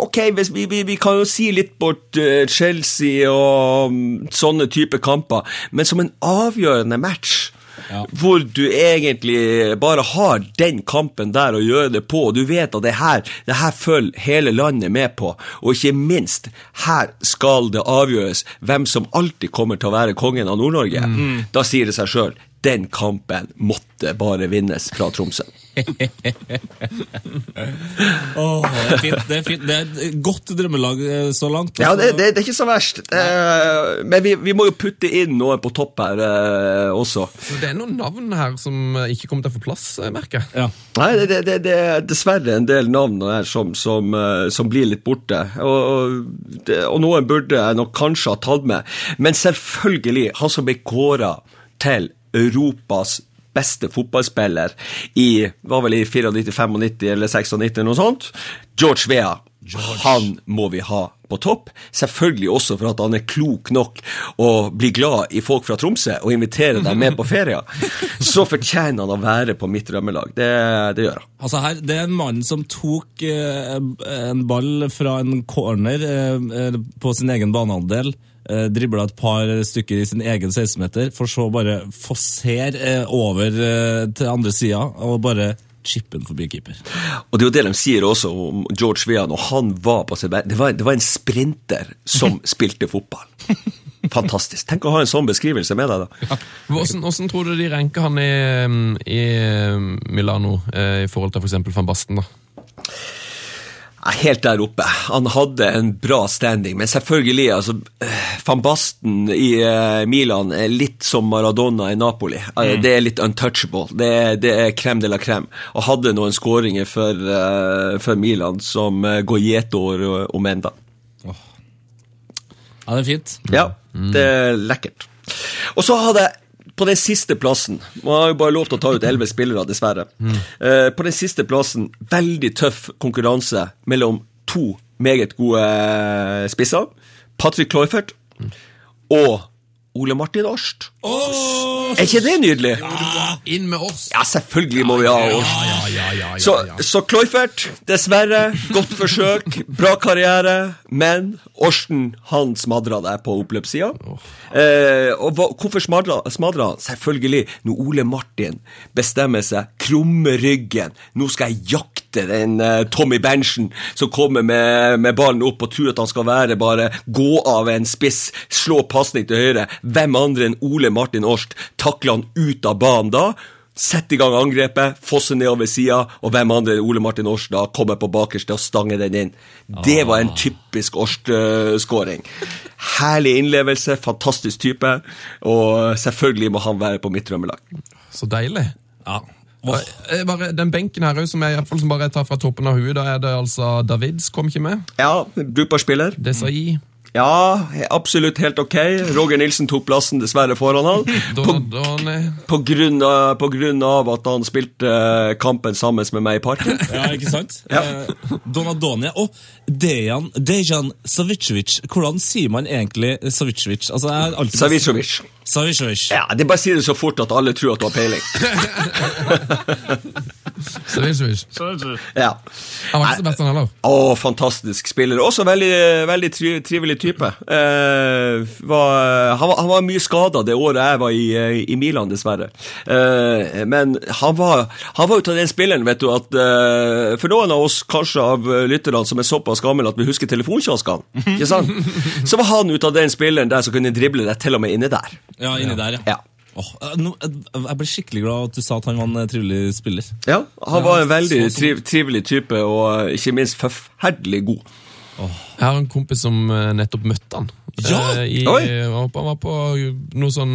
Speaker 5: ok, hvis vi, vi, vi kan jo si litt bort eh, Chelsea og mm, sånne type kamper, men som en avgjørende match,
Speaker 3: Ja.
Speaker 5: hvor du egentlig bare har den kampen der å gjøre det på, og du vet at det her, det her følger hele landet med på, og ikke minst, her skal det avgjøres hvem som alltid kommer til å være kongen av Nord-Norge. Da sier det seg sjøl, den kampen måtte bare vinnes fra Tromsø.
Speaker 3: Åh, det er fint. Det er, fint. Det er et godt drømmelag eh, så langt.
Speaker 5: Ja, det, det, det er ikke så verst. Eh, men vi, vi må jo putte inn noe på topp her eh, også.
Speaker 4: Så Det er noen navn her som ikke kommer til å få plass, eh, merker jeg.
Speaker 3: Ja.
Speaker 5: Nei, det, det, det, det er dessverre en del navn her som, som, eh, som blir litt borte. Og, og, og noen burde jeg nok kanskje ha tatt med. Men selvfølgelig, han som ble kåra til Europas beste fotballspiller i var vel i 94-95 eller 96 noe sånt, George Vea. Han må vi ha på topp. Selvfølgelig også for at han er klok nok og blir glad i folk fra Tromsø og inviterer dem med på ferie. Så fortjener han å være på mitt drømmelag. Det, det gjør han.
Speaker 3: Altså her, Det er en mann som tok eh, en ball fra en corner eh, eh, på sin egen banehalvdel. Eh, Dribla et par stykker i sin egen 16-meter, for så bare fossere eh, over eh, til andre sida og bare chippen forbi keeper.
Speaker 5: Og det er jo det de sier også om George Vean, og han var på sitt. Det, var- det var en sprinter som spilte fotball. Fantastisk. Tenk å ha en sånn beskrivelse med deg, da.
Speaker 4: Hvordan, hvordan tror du de renker han i, i Milano eh, i forhold til f.eks. van Basten? da?
Speaker 5: Helt der oppe. Han hadde en bra standing, men selvfølgelig, altså eh, Van Basten i eh, Milan er litt som Maradona i Napoli. Mm. Det er litt untouchable. Det er, det er crème de la crème. Og hadde noen skåringer for, eh, for Milan som uh, går gjetord om enda.
Speaker 3: Ja, det er fint.
Speaker 5: Ja, det er lekkert. Og så hadde jeg på den siste plassen Man har jo bare lov til å ta ut elleve spillere, dessverre. Eh, på den siste plassen, veldig tøff konkurranse mellom to meget gode eh, spisser. Patrick Kloifert og Ole Martin Årst. Er ikke det nydelig?
Speaker 4: Inn med oss!
Speaker 5: Ja, selvfølgelig må vi ha Årst.
Speaker 4: ja, ja, ja, ja,
Speaker 5: Så,
Speaker 4: ja.
Speaker 5: så Kloifert, dessverre, godt forsøk, bra karriere, men Årsten, han smadra deg på oppløpssida. Eh, og hva, hvorfor smadra, smadra han? Selvfølgelig, når Ole Martin bestemmer seg, krummer ryggen, nå skal jeg jakte den eh, Tommy Berntsen som kommer med, med ballen opp og tror at han skal være bare gå av en spiss, slå pasning til høyre. Hvem andre enn Ole Martin Årst takler han ut av banen da? setter i gang angrepet, fosse nedover sida, og hvem andre enn Ole Martin Årst da kommer på bakerste og stanger den inn. Det var en typisk Årst-skåring. Herlig innlevelse, fantastisk type, og selvfølgelig må han være på mitt drømmelag.
Speaker 4: Så deilig.
Speaker 3: Ja.
Speaker 4: Eh, Bare, den benken her som jeg i hvert fall som bare tar fra toppen av huet, da er det altså Davids kom ikke med.
Speaker 5: Ja, brukbar spiller.
Speaker 4: Desai.
Speaker 5: Ja, absolutt helt ok. Roger Nilsen tok plassen dessverre foran han. På, på, grunn av, på grunn av at han spilte eh, kampen sammen med meg i parken.
Speaker 3: Ja, ikke sant?
Speaker 5: Ja.
Speaker 3: Eh, Donadoni og Dejan, Dejan Savicevic. Hvordan sier man egentlig Savicevic? Altså, alltid
Speaker 5: Savicevic.
Speaker 3: Savicevic.
Speaker 5: Ja, det bare sier det så fort at alle tror at du har peiling.
Speaker 4: Savicevic.
Speaker 5: Ja.
Speaker 4: Han var ikke så best, han heller.
Speaker 5: Å, fantastisk spiller. Også veldig, veldig trivelig type. Eh, var, han, var, han var mye skada det året jeg var i, eh, i Milan, dessverre. Eh, men han var, han var ut av den spilleren, vet du, at eh, For noen av oss, kanskje av lytterne som er såpass gamle at vi husker telefonkioskene, ikke sant? så var han ut av den spilleren der som kunne drible deg til og med inne der.
Speaker 3: Ja, inni der, ja.
Speaker 5: Ja.
Speaker 3: Eh, jeg ble skikkelig glad at du sa at han var en trivelig spiller.
Speaker 5: Ja, han var en veldig triv, trivelig type, og ikke minst forferdelig god.
Speaker 4: Jeg har en kompis som eh, nettopp møtte han.
Speaker 3: Ja!
Speaker 4: Eh, I, han var på noe sånn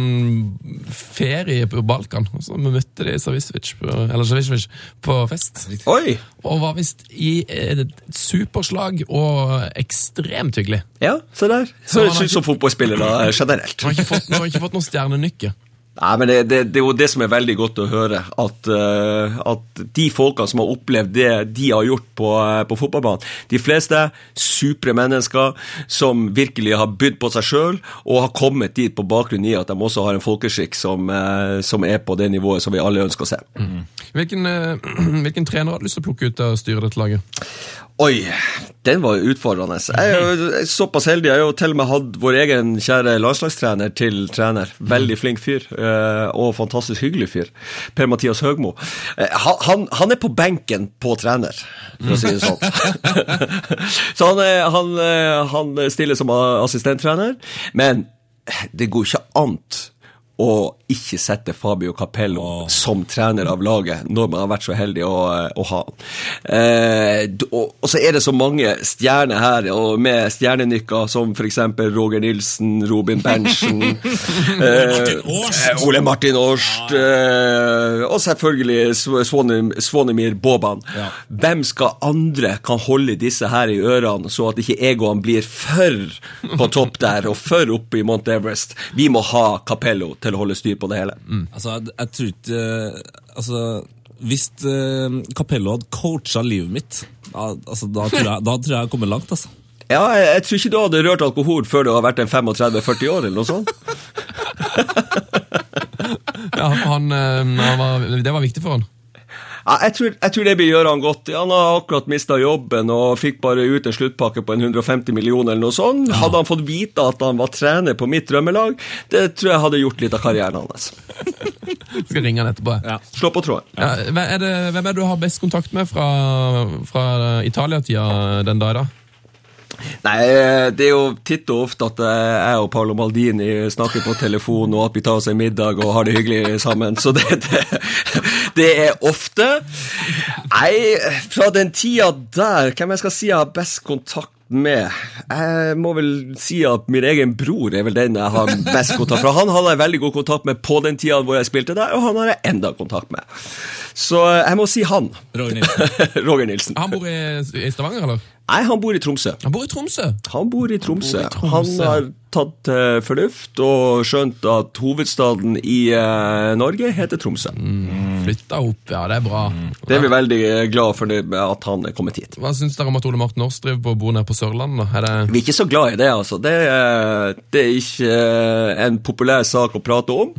Speaker 4: ferie på Balkan, og så vi møtte de Savicevic på, på fest.
Speaker 5: Oi!
Speaker 4: Og var visst i et superslag og ekstremt hyggelig.
Speaker 5: Ja, se der.
Speaker 4: Så
Speaker 5: som fotballspillere eh, generelt.
Speaker 4: Han har ikke fått, han har ikke fått noe stjernenykke.
Speaker 5: Nei, men det, det, det er jo det som er veldig godt å høre. At, uh, at de folkene som har opplevd det de har gjort på, uh, på fotballbanen De fleste supre mennesker som virkelig har bydd på seg sjøl og har kommet dit på bakgrunn i at de også har en folkeskikk som, uh, som er på det nivået som vi alle ønsker å se.
Speaker 4: Hvilken, eh, hvilken trener har du lyst til å plukke ut å styre dette laget?
Speaker 5: Oi, den var utfordrende. Jeg er jo såpass heldig. Jeg har jo til og med hatt vår egen kjære landslagstrener til trener. Veldig flink fyr, eh, og fantastisk hyggelig fyr. Per-Mathias Høgmo. Eh, Han, han, er på benken på trener, for å si det sånn. Så han, er- han, eh, han stiller som assistenttrener, men det går ikke annet å ikke sette Fabio Capello som trener av laget, når man har vært så heldig å, å ha han. Eh, og, og så er det så mange stjerner her, og med stjernenykker som f.eks. Roger Nilsen, Robin Berntsen eh, Ole Martin Årst, eh, og selvfølgelig Svonimir Svone- Boban.
Speaker 3: Ja.
Speaker 5: Hvem skal andre kan holde disse her i ørene, så at ikke egoene blir for på topp der, og for oppe i Mount Everest? Vi må ha Capello til å holde styr på det hele.
Speaker 3: Altså, jeg, jeg tror ikke eh, Altså, hvis eh, Capello hadde coacha livet mitt, da, altså, da, tror jeg, da tror jeg jeg kommer langt, altså.
Speaker 5: Ja, jeg, jeg tror ikke du hadde rørt alkohol før du har vært en 35-40 år, eller noe sånt.
Speaker 4: Ja, han, eh, han var, det var viktig for han.
Speaker 5: Ja, jeg, tror, jeg tror det blir gjøre han godt. Han har akkurat mista jobben og fikk bare ut en sluttpakke på en 150 millioner eller noe sånt. Hadde han fått vite at han var trener på mitt drømmelag, det tror jeg hadde gjort litt av karrieren hans.
Speaker 4: Skal ringe han etterpå.
Speaker 3: Ja.
Speaker 5: Slå på tråden.
Speaker 4: Ja, hvem er det du har best kontakt med fra, fra Italia-tida den dag, da?
Speaker 5: Nei, det er jo titt og ofte at eh, jeg og Paolo Maldini snakker på telefon, og at vi tar oss en middag og har det hyggelig sammen. Så det, det, det er ofte. Nei, fra den tida der, hvem jeg skal si jeg har best kontakt med? Jeg må vel si at min egen bror er vel den jeg har best kontakt med. Han hadde jeg veldig god kontakt med på den tida hvor jeg spilte der, og han har jeg enda kontakt med. Så jeg må si han.
Speaker 3: Roger Nilsen.
Speaker 5: Roger Nilsen.
Speaker 4: Han bor i, i Stavanger, eller?
Speaker 5: Nei, han bor i Tromsø.
Speaker 4: Han bor i Tromsø.
Speaker 5: Han bor i Tromsø.
Speaker 4: Han bor i Tromsø.
Speaker 5: Han har tatt til fornuft og skjønt at hovedstaden i eh, Norge heter Tromsø.
Speaker 4: Flytta opp, ja, det er bra.
Speaker 5: Det er vi veldig glad for det, at han er kommet hit.
Speaker 4: Hva syns dere om at Ole Martin Aars driver på å bo nede på Sørlandet? Er det...
Speaker 5: Vi er ikke så glad i det, altså. Det er, det er ikke eh, en populær sak å prate om.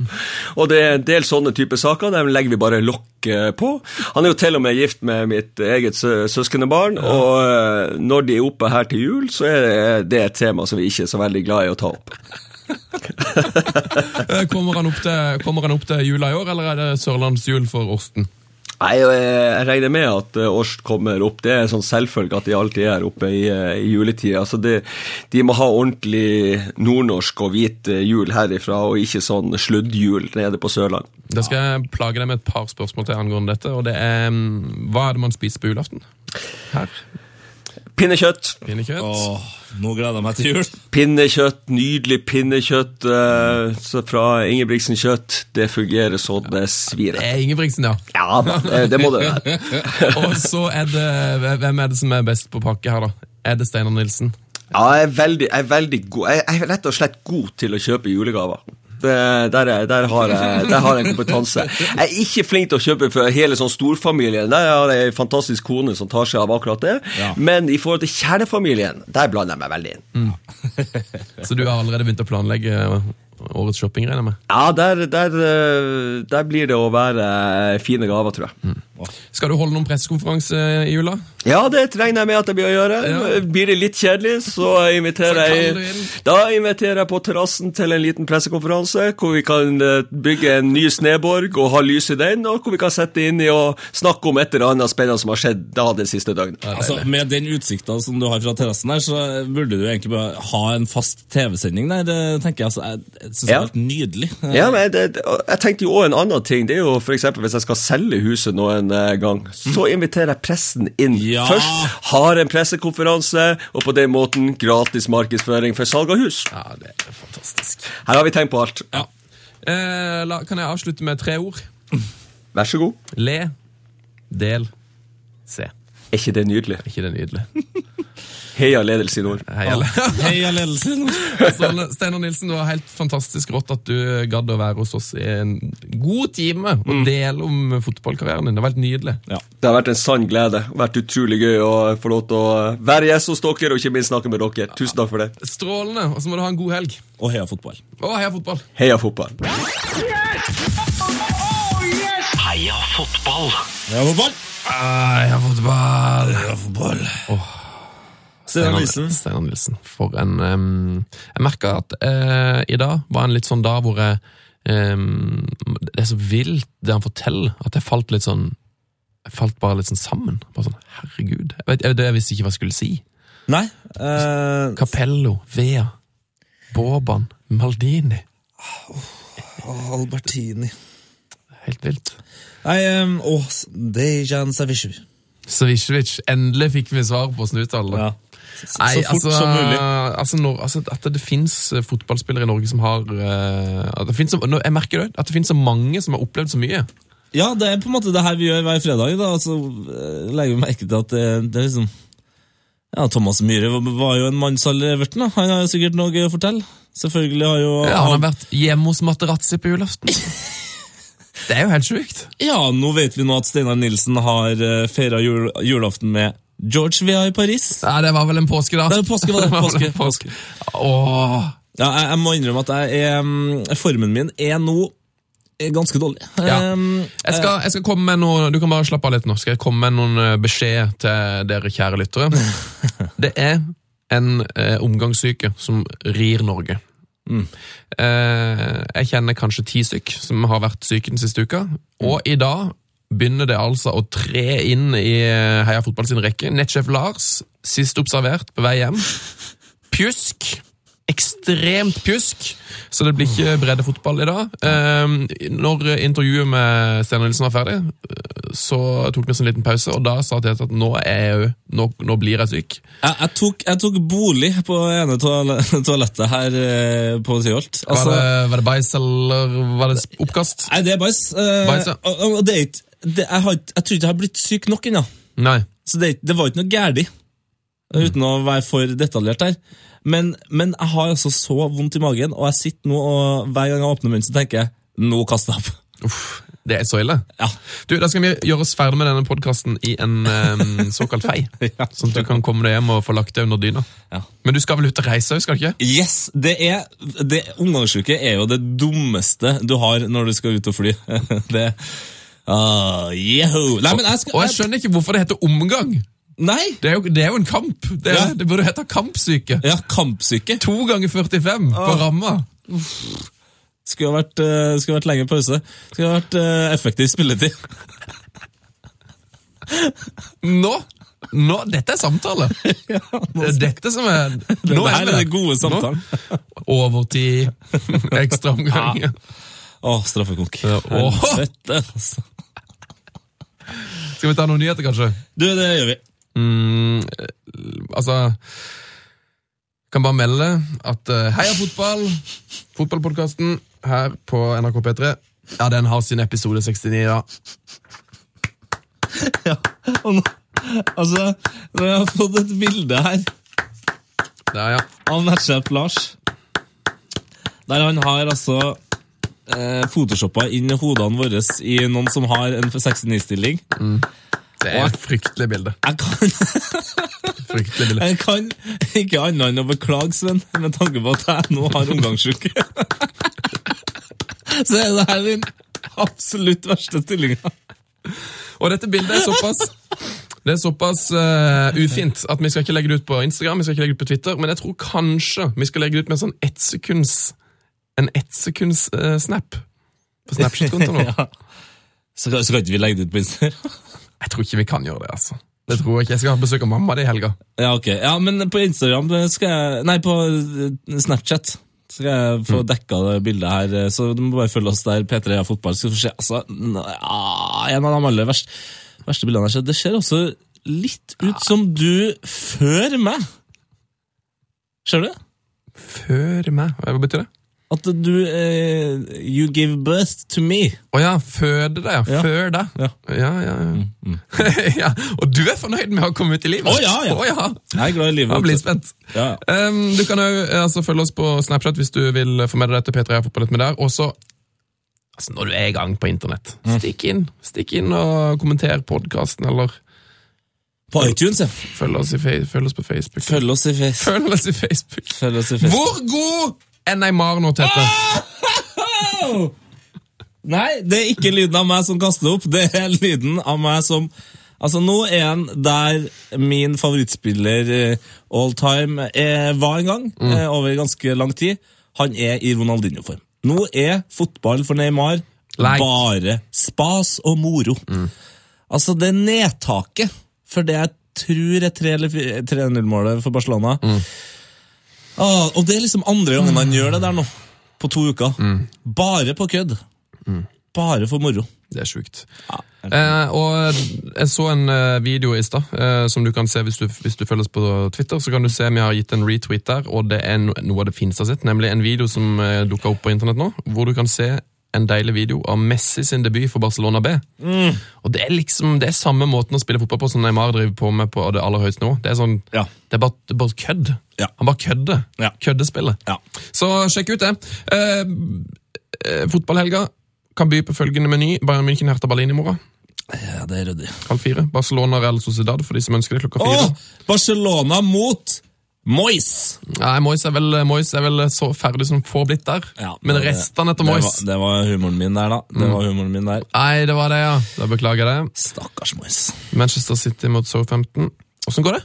Speaker 5: Og det er en del sånne typer saker, dem legger vi bare lokk eh, på. Han er jo til og med gift med mitt eget søskenbarn, ja. og eh, når de er oppe her til jul, så er det et tema som vi ikke er så veldig glad i å ta opp.
Speaker 4: Eh, Kommer han, opp til, kommer han opp til jula i år, eller er det sørlandsjul for Orsten?
Speaker 5: Nei, jeg jeg regner med at orst Årst kommer opp. Det er en sånn selvfølge at de alltid er oppe i, eh, i juletida. Altså det, de må ha ordentlig nordnorsk og hvit eh, jul herifra, og ikke sånn sluddjul nede på Sørland.
Speaker 4: Da skal jeg plage deg med et par spørsmål til angående dette. og det er, mm, Hva er det man spiser på julaften? Her?
Speaker 5: Pinnekjøtt.
Speaker 4: Pinnekjøtt?
Speaker 3: Åh, nå gleder jeg meg til jul.
Speaker 5: Pinnekjøtt, nydelig pinnekjøtt eh, fra Ingebrigtsen kjøtt. Det fungerer så det svir.
Speaker 4: Det er Ingebrigtsen, ja.
Speaker 5: Ja da, det, det må det være.
Speaker 4: Og så er det Hvem er det som er best på pakke her, da? Er det Steinar Nilsen?
Speaker 5: Ja, jeg er veldig, jeg er veldig god. Jeg jeg er rett og slett god til å kjøpe julegaver. Det, der, er, der, har jeg, der har jeg en kompetanse. Jeg er ikke flink til å kjøpe for hele sånn storfamilien. Der har jeg en fantastisk kone som tar seg av akkurat det.
Speaker 3: Ja.
Speaker 5: Men i forhold til kjernefamilien, der blander jeg meg veldig inn.
Speaker 4: Så du har allerede begynt å planlegge årets shopping, regner jeg med?
Speaker 5: Ja, der, der, eh, der blir det å være fine gaver, tror jeg.
Speaker 4: Skal du holde noen pressekonferanse i jula?
Speaker 5: Ja, det regner jeg med at jeg blir å gjøre.
Speaker 4: Ja.
Speaker 5: Blir det litt kjedelig, så inviterer
Speaker 4: Så
Speaker 5: jeg. Da inviterer jeg på terrassen til en liten pressekonferanse, hvor vi kan eh, bygge en ny sneborg og ha lys i den, og hvor vi kan sette inn i og snakke om et eller annet spennende som har skjedd da det siste døgnet.
Speaker 3: Altså, Med den utsikta som du har fra terrassen her, så burde du egentlig bare ha en fast TV-sending der, det tenker jeg. Altså, jeg jeg ja. det er helt nydelig.
Speaker 5: Ja, men det, Jeg tenkte jo også en annen ting. Det er jo eksempel Hvis jeg skal selge huset noen gang, så inviterer jeg pressen inn
Speaker 3: Ja.
Speaker 5: først. Har en pressekonferanse, og på den måten gratis markedsføring for salg av hus.
Speaker 4: Ja, det er fantastisk.
Speaker 5: Her har vi tenkt på alt.
Speaker 3: Ja.
Speaker 4: Eh, la, kan jeg avslutte med tre ord?
Speaker 5: Vær så god.
Speaker 4: Le, del, se.
Speaker 5: Er ikke det nydelig?
Speaker 4: Er ikke det nydelig?
Speaker 5: Heia ledelse i nord.
Speaker 4: Heia, Heia
Speaker 3: Heia ledelsen!
Speaker 4: nord. Steinar Nilsen, det var helt fantastisk rått at du gadd å være hos oss i en god time og dele om fotballkarrieren din. Det var helt nydelig.
Speaker 3: Ja.
Speaker 5: Det har vært en sann glede. Det har vært utrolig gøy å få lov til å være gjest hos dere, og ikke minst snakke med dere. Tusen takk for det.
Speaker 4: Strålende. Og så må du ha en god helg.
Speaker 3: Og heia fotball.
Speaker 4: Og heia fotball!
Speaker 5: Heia fotball.
Speaker 2: Heia fotball!
Speaker 3: Heia fotball!
Speaker 4: Heia fotball!
Speaker 3: Heia fotball. Steinar Nilsen.
Speaker 4: Steinar Nilsen. For en um, Jeg merka at uh, i dag var en litt sånn dag hvor jeg um, Det er så vilt, det han forteller, at jeg falt litt sånn Jeg falt bare litt sånn sammen. Bare sånn, Herregud. Jeg, vet, jeg, jeg visste ikke hva jeg skulle si.
Speaker 3: Nei. Uh,
Speaker 4: Capello, Vea, Boban, Maldini.
Speaker 3: Albertini.
Speaker 4: Helt vilt.
Speaker 3: Nei, um, oh, Dejan Savicevic.
Speaker 4: Savicevic. Endelig fikk vi svar på det.
Speaker 3: Ja. Så,
Speaker 4: Nei,
Speaker 3: så fort
Speaker 4: altså,
Speaker 3: som mulig.
Speaker 4: altså, når, altså At det fins fotballspillere i Norge som har eh, at det så, nå- Jeg merker det, at det finnes så mange som har opplevd så mye.
Speaker 3: Ja, det er på en måte det her vi gjør hver fredag. da, altså, eh, legger vi merke til at det, det er liksom Ja, Thomas Myhre var- jo en mannsalder i Everton. da. Han har jo sikkert noe å fortelle. Selvfølgelig har jo
Speaker 4: Ja, han har vært hjemme hos Materazzi på julaften. Det er jo helt sjukt.
Speaker 3: Ja, nå vet vi nå at Steinar Nilsen har feira jul, julaften med George Vea i Paris.
Speaker 4: Nei, Det var vel en påske, da.
Speaker 3: Det er påske, var det.
Speaker 4: var
Speaker 3: Påske,
Speaker 4: vel en påske. Åh.
Speaker 3: Ja, jeg, jeg må innrømme at jeg er, mm, formen min er nå ganske dårlig.
Speaker 4: Ja.
Speaker 3: Um,
Speaker 4: Jeg skal, jeg skal komme med noe Du kan bare slappe av litt nå. Skal jeg komme med noen eh, beskjed til dere kjære lyttere? Det er en eh, omgangssyke som rir Norge. Eh, jeg kjenner kanskje ti stykk som har vært syke den siste uka. Og i dag begynner det altså å tre inn i eh, Heia Fotball sin rekke. Nettsjef Lars, sist observert på vei hjem. Pjusk. Ekstremt pjusk, så det blir ikke breddefotball i dag. Eh, når intervjuet med Steinar Nilsen var ferdig, eh, så tok vi oss en liten pause, og da sa Tete at nå, jeg, nå, nå blir jeg syk.
Speaker 3: jeg, jeg, tok, jeg tok bolig på ene toalettet her eh, på Tyholt.
Speaker 4: Var,
Speaker 3: Altså,
Speaker 4: det, var det bæsj, eller var det oppkast?
Speaker 3: nei, det er bæsj. og, og det er ikke det, jeg, har, jeg tror ikke jeg har blitt syk nok ennå. Så det, det var ikke noe gærent. Uten å være for detaljert her. Men, men jeg har altså så vondt i magen, og jeg sitter nå og hver gang jeg åpner munnen, så tenker jeg nå kaster jeg opp.
Speaker 4: Uff, det er så ille.
Speaker 3: Ja.
Speaker 4: Du, Da skal vi gjøre oss ferdig med denne podkasten i en um, såkalt fei.
Speaker 3: Ja.
Speaker 4: Sånn at du kan komme deg hjem og få lagt deg under dyna.
Speaker 3: Ja.
Speaker 4: Men du skal vel ut og reise òg, skal du ikke?
Speaker 3: Yes! det er, det, Omgangssyke er jo det dummeste du har når du skal ut og fly. det ah, Yahoo! Nei, men jeg skal
Speaker 4: Og jeg skjønner ikke hvorfor det heter omgang.
Speaker 3: Nei!
Speaker 4: Det er jo, det er jo en kamp. Det, er,
Speaker 3: Ja.
Speaker 4: det burde hete kampsyke.
Speaker 3: Ja, kampsyke.
Speaker 4: To ganger 45 på ramma.
Speaker 3: Skulle ha vært, uh, skulle vært lenge pause. Skulle ha vært uh, effektiv spilletid.
Speaker 4: Nå! Nå, Dette er samtale! Det er dette som er Nå vi
Speaker 3: er det gode samtalen.
Speaker 4: Overtid, ekstraomgang.
Speaker 3: Åh, straffekonk.
Speaker 4: Ja.
Speaker 3: Helvete, altså.
Speaker 4: Skal vi ta noen nyheter, kanskje?
Speaker 3: Du, det gjør vi.
Speaker 4: Mm, eh, altså Kan bare melde at uh, Heia fotball, fotballpodkasten her på NRK P3, ja, den har sin episode 69 ja.
Speaker 3: Ja, og nå, altså, jeg har fått et bilde her
Speaker 4: Der, ja.
Speaker 3: av nettsjef Lars. Der han har altså eh, photoshoppa inn hodene våre i noen som har en 69-stilling.
Speaker 4: Det er et fryktelig bilde.
Speaker 3: Jeg kan,
Speaker 4: Fryktelig bilde.
Speaker 3: jeg kan ikke annet enn å beklage, Sven, med tanke på at jeg nå har omgangsuke. Så er det her den absolutt verste stillinga.
Speaker 4: Og dette bildet er såpass det er såpass uh, ufint at vi skal ikke legge det ut på Instagram vi skal ikke legge det ut på Twitter, men jeg tror kanskje vi skal legge det ut med en sånn ettsekunds en ettsekunds-snap på Snapchat-kontoen vår.
Speaker 3: Ja. Så, kan- ikke vi legge det ut på Instagram?
Speaker 4: Jeg tror ikke vi kan gjøre det, altså. Det tror jeg ikke. Jeg skal ha besøk av mamma det i helga.
Speaker 3: Ja, ok. Ja, men på Instagram skal jeg Nei, på eh, Snapchat skal jeg få dekka det bildet her. eh, Så du må bare følge oss der. P3 er fotball. Skal få se. Altså, en av de aller verste, verste bildene jeg har sett. Det ser også litt ut som du før meg. Ser du?
Speaker 4: Før meg? Hva betyr det?
Speaker 3: At du uh, You give birth to me.
Speaker 4: Å ja, føde deg, ja. Før deg.
Speaker 3: Ja.
Speaker 4: Ja, ja, ja. ja. Og du er fornøyd med å komme ut i livet?
Speaker 3: Å, ja, ja.
Speaker 4: Oh, ja.
Speaker 3: Jeg er glad i livet.
Speaker 4: Jeg blir spent.
Speaker 3: Ja.
Speaker 4: Um, du kan jo altså, følge oss på Snapchat hvis du vil få med deg dette. P3 er fotballet med der. Også, altså, når du er i gang på internett,
Speaker 3: Mm.
Speaker 4: stikk inn Stikk inn og kommenter podkasten, eller
Speaker 3: På iTunes, ja.
Speaker 4: følg oss, i, følg oss på Facebook.
Speaker 3: Følg oss i.
Speaker 4: Følg oss i Facebook.
Speaker 3: Følg oss i Facebook.
Speaker 4: Hvor god Neymar nå, Tete?
Speaker 3: Nei, det er ikke lyden av meg som kaster opp. Det er lyden av meg som Altså, Nå er han der min favorittspiller eh, all time er, var en gang, mm. over ganske lang tid. Han er i Ronaldinho-form. Nå er fotball for Neymar
Speaker 4: Like.
Speaker 3: bare spas og moro. Altså, det nedtaket for det jeg tror er 3-0-målet for Barcelona ah, Og det er liksom andre gangen han gjør det der nå, på to uker. Bare på kødd. Bare for moro.
Speaker 4: Det er sjukt. Eh, og jeg så en eh, video i stad, eh, som du kan se hvis du, hvis du følger oss på Twitter. Så kan du se vi har gitt en retweet der, og det er no, noe av det fineste jeg har sett. Nemlig en video som eh, dukka opp på internett nå, hvor du kan se en deilig video av Messi sin debut for Barcelona B. Og det er liksom, det er samme måten å spille fotball på som Neymar driver på med på det aller høyeste nivå. Det er sånn,
Speaker 3: Ja.
Speaker 4: det er bare, det er bare kødd.
Speaker 3: Ja.
Speaker 4: Han bare kødder.
Speaker 3: Ja.
Speaker 4: Køddespillet.
Speaker 3: Ja.
Speaker 4: Så sjekk ut det. Eh, eh, fotballhelga kan by på følgende meny. Bayern München herter Berlin i morgen.
Speaker 3: Ja, det er ryddig.
Speaker 4: Halv fire. Barcelona Real Sociedad for de som ønsker det klokka fire.
Speaker 3: Åh, Barcelona mot Mois!
Speaker 4: Nei, Moyes er, vel, Moyes er vel så ferdig som få blitt der. Men
Speaker 3: det-
Speaker 4: restene etter
Speaker 3: det var- Det var humoren min der, da. Det var humoren min der.
Speaker 4: Nei, det var det, ja. Da beklager jeg det.
Speaker 3: Stakkars Mois.
Speaker 4: Manchester City mot Southampton. Åssen går det?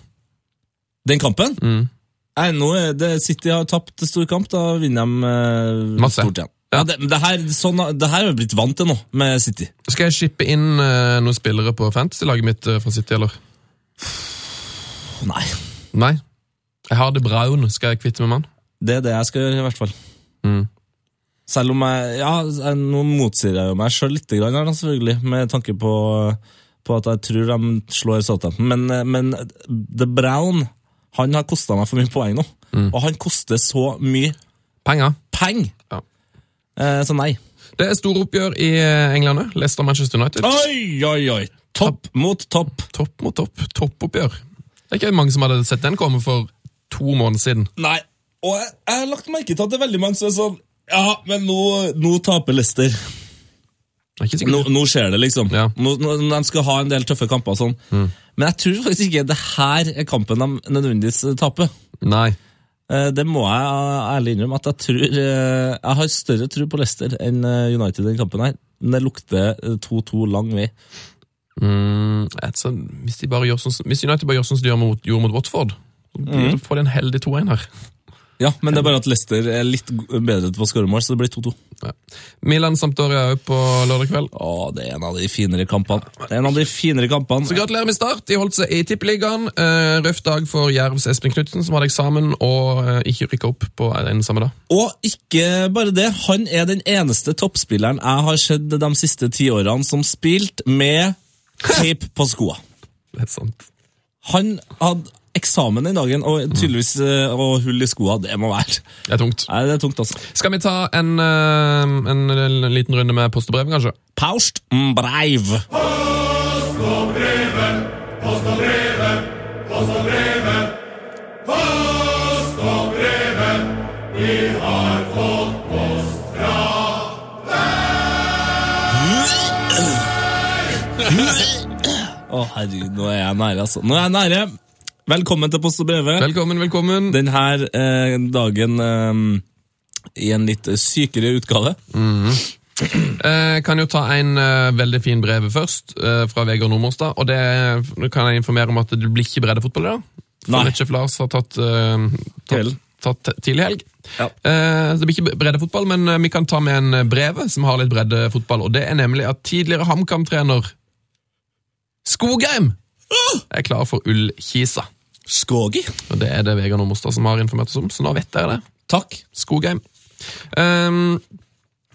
Speaker 3: Den kampen?
Speaker 4: Mm.
Speaker 3: Nei, nå er det City har tapt stor kamp, da vinner de eh,
Speaker 4: Masse.
Speaker 3: stort igjen. Ja, det, det, her, sånn, det her er vi blitt vant til nå, med City.
Speaker 4: Skal jeg shippe inn eh, noen spillere på fantasy-laget mitt eh, fra City, eller?
Speaker 3: Nei.
Speaker 4: Nei. Jeg har det Braun. Skal jeg kvitte meg med den?
Speaker 3: Det er det jeg skal gjøre, i hvert fall.
Speaker 4: Mm.
Speaker 3: Selv om jeg Ja, jeg, nå motsier jeg jo meg sjøl litt, grann her, selvfølgelig, med tanke på, på at jeg tror de slår Southampton. Men, eh, men The Brown han har kosta meg for mye poeng nå.
Speaker 4: Mm.
Speaker 3: Og han koster så mye
Speaker 4: Penger.
Speaker 3: Peng!
Speaker 4: Ja.
Speaker 3: Eh, så nei.
Speaker 4: Det er store oppgjør i eh, England. òg. Leicester Manchester United.
Speaker 3: Oi, oi, oi! Topp mot topp.
Speaker 4: Topp mot topp. Toppoppgjør. Det er ikke mange som hadde sett den komme for to måneder siden.
Speaker 3: Nei. Og jeg, jeg har lagt merke til at det er veldig mange som er sånn Ja, men nå, nå taper Leicester.
Speaker 4: Er.
Speaker 3: Nå, nå skjer det, liksom.
Speaker 4: Ja.
Speaker 3: Nå, de skal ha en del tøffe kamper og sånn. Men jeg tror faktisk ikke det her er kampen de nødvendigvis taper.
Speaker 4: Nei.
Speaker 3: Eh, Det må jeg ærlig innrømme. at Jeg tror eh, Jeg har større tro på Leicester enn eh, United i denne kampen her. Men det lukter eh, 2-2 lang vei.
Speaker 4: Mm, altså, hvis, hvis United bare gjør sånn som de gjorde mot Watford, så får en heldig 2-1 her.
Speaker 3: Ja, men det er bare at Leicester er litt bedre til å skåre mål, så det blir 2-2.
Speaker 4: Ja. Milan Sampdoria òg på lørdag kveld.
Speaker 3: Å, det er en av de finere kampene. Det er en av de finere kampene.
Speaker 4: Så gratulerer med start. De holdt seg i Tippeligaen. Uh, røff dag for Jervs Espen Knutsen, som hadde eksamen og eh, ikke rykka opp på en samme dag.
Speaker 3: Og ikke bare det, han er den eneste toppspilleren jeg har sett de siste ti årene som spilte med tape på skoa.
Speaker 4: Det er sant.
Speaker 3: Han hadde eksamen i dagen, og tydeligvis eh, og hull i skoa, det må være
Speaker 4: Det er tungt.
Speaker 3: Nei, det er tungt altså.
Speaker 4: Skal vi ta en, eh, en, en liten runde med post og brev, kanskje?
Speaker 3: Post og brev Post og brev post og brev post og brev Post og brev vi har fått post fra deg. Å, herregud, nå er jeg nære, altså. Nå er jeg nære. Velkommen til Post og brevet.
Speaker 4: Velkommen, velkommen.
Speaker 3: Denne eh, dagen eh, i en litt sykere utgave.
Speaker 4: Eh, kan jo ta en eh, veldig fin brev først, eh, fra Vegard Nordmorstad. Og det kan jeg informere om at det blir ikke breddefotball i dag. For Netchef Lars har tatt, eh, tatt, tatt tidlig helg.
Speaker 3: Ja.
Speaker 4: Eh, det blir ikke breddefotball, men vi kan ta med en brev som har litt breddefotball. Og det er nemlig at tidligere HamKam-trener Skogheim er klar for Ullkisa.
Speaker 3: Skågi.
Speaker 4: Og det er det Vegard Nordmorstad som har informert oss om, så nå vet dere det.
Speaker 3: Takk.
Speaker 4: Skogheim. Ehm,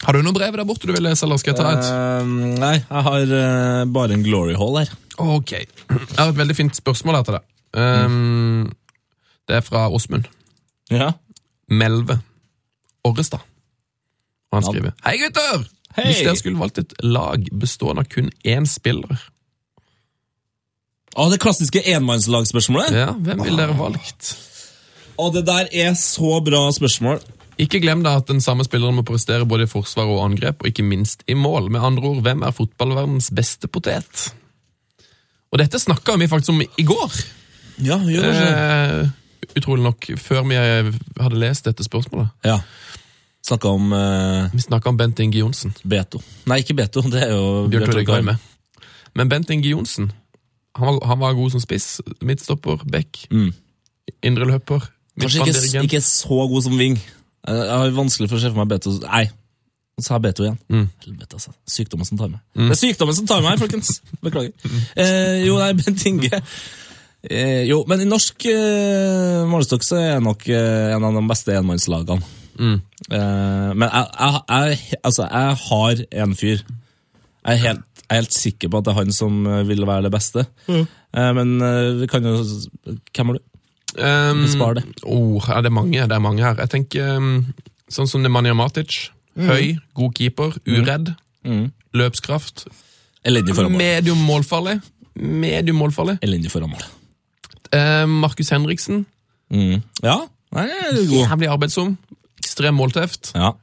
Speaker 4: har du noe brev der borte du vil lese, eller skal jeg ta et?
Speaker 3: Eh, nei, jeg har eh, bare en glory hall her.
Speaker 4: Ok. Jeg har et veldig fint spørsmål her til deg. Ehm, det er fra Åsmund.
Speaker 3: Ja.
Speaker 4: Melve Orrestad. Og han skriver Hei, gutter!
Speaker 3: Hei.
Speaker 4: Hvis dere skulle valgt et lag bestående av kun én spiller,
Speaker 3: Å, det klassiske enmannslagspørsmålet.
Speaker 4: ja, hvem ville dere valgt?
Speaker 3: Å, det der er så bra spørsmål.
Speaker 4: Ikke glem da at den samme spilleren må prestere både i forsvar og angrep, og ikke minst i mål. Med andre ord, hvem er fotballverdens beste potet? Og dette snakka vi faktisk om i går.
Speaker 3: Ja, gjør det.
Speaker 4: Eh, utrolig nok, før vi hadde lest dette spørsmålet.
Speaker 3: Ja. Snakka om eh,
Speaker 4: Vi snakka om Bent Inge Johnsen.
Speaker 3: Beto. Nei, ikke Beto. Det er jo
Speaker 4: Bjørn Tore. Garme. Men Bent Inge Johnsen han var, han var god som spiss. Midtstopper, back,
Speaker 3: Mm.
Speaker 4: indreløper,
Speaker 3: Kanskje ikke, ikke så god som wing. Jeg har vanskelig for å se for meg Beto Nei, så jeg Beto igjen.
Speaker 4: Mm.
Speaker 3: Helvete, altså. Sykdommen som tar meg. Det er sykdommen som tar meg, folkens. Beklager. Eh, jo, nei, Bent Inge eh, Jo, men i norsk eh, målestokk så er jeg nok eh, en av de beste enmannslagene.
Speaker 4: Mm.
Speaker 3: Eh, men jeg, jeg, jeg, altså, jeg har en fyr. Jeg er helt, jeg er helt sikker på at det er han som eh, vil være det beste. Mm. men eh, vi kan jo Hvem har du?
Speaker 4: Um,
Speaker 3: Spar det.
Speaker 4: Oh, er det, er mange, det er mange her. Jeg tenker um, sånn som Nemanja Matic. Høy, god keeper, uredd,
Speaker 3: Mm.
Speaker 4: løpskraft.
Speaker 3: Elendig foran mål.
Speaker 4: Medium målfarlig. Medium målfarlig.
Speaker 3: Elendig foran mål.
Speaker 4: Eh, Markus Henriksen.
Speaker 3: Mm. Ja, nei, det er god.
Speaker 4: Jævlig arbeidsom. Ekstrem målteft.
Speaker 3: Ja.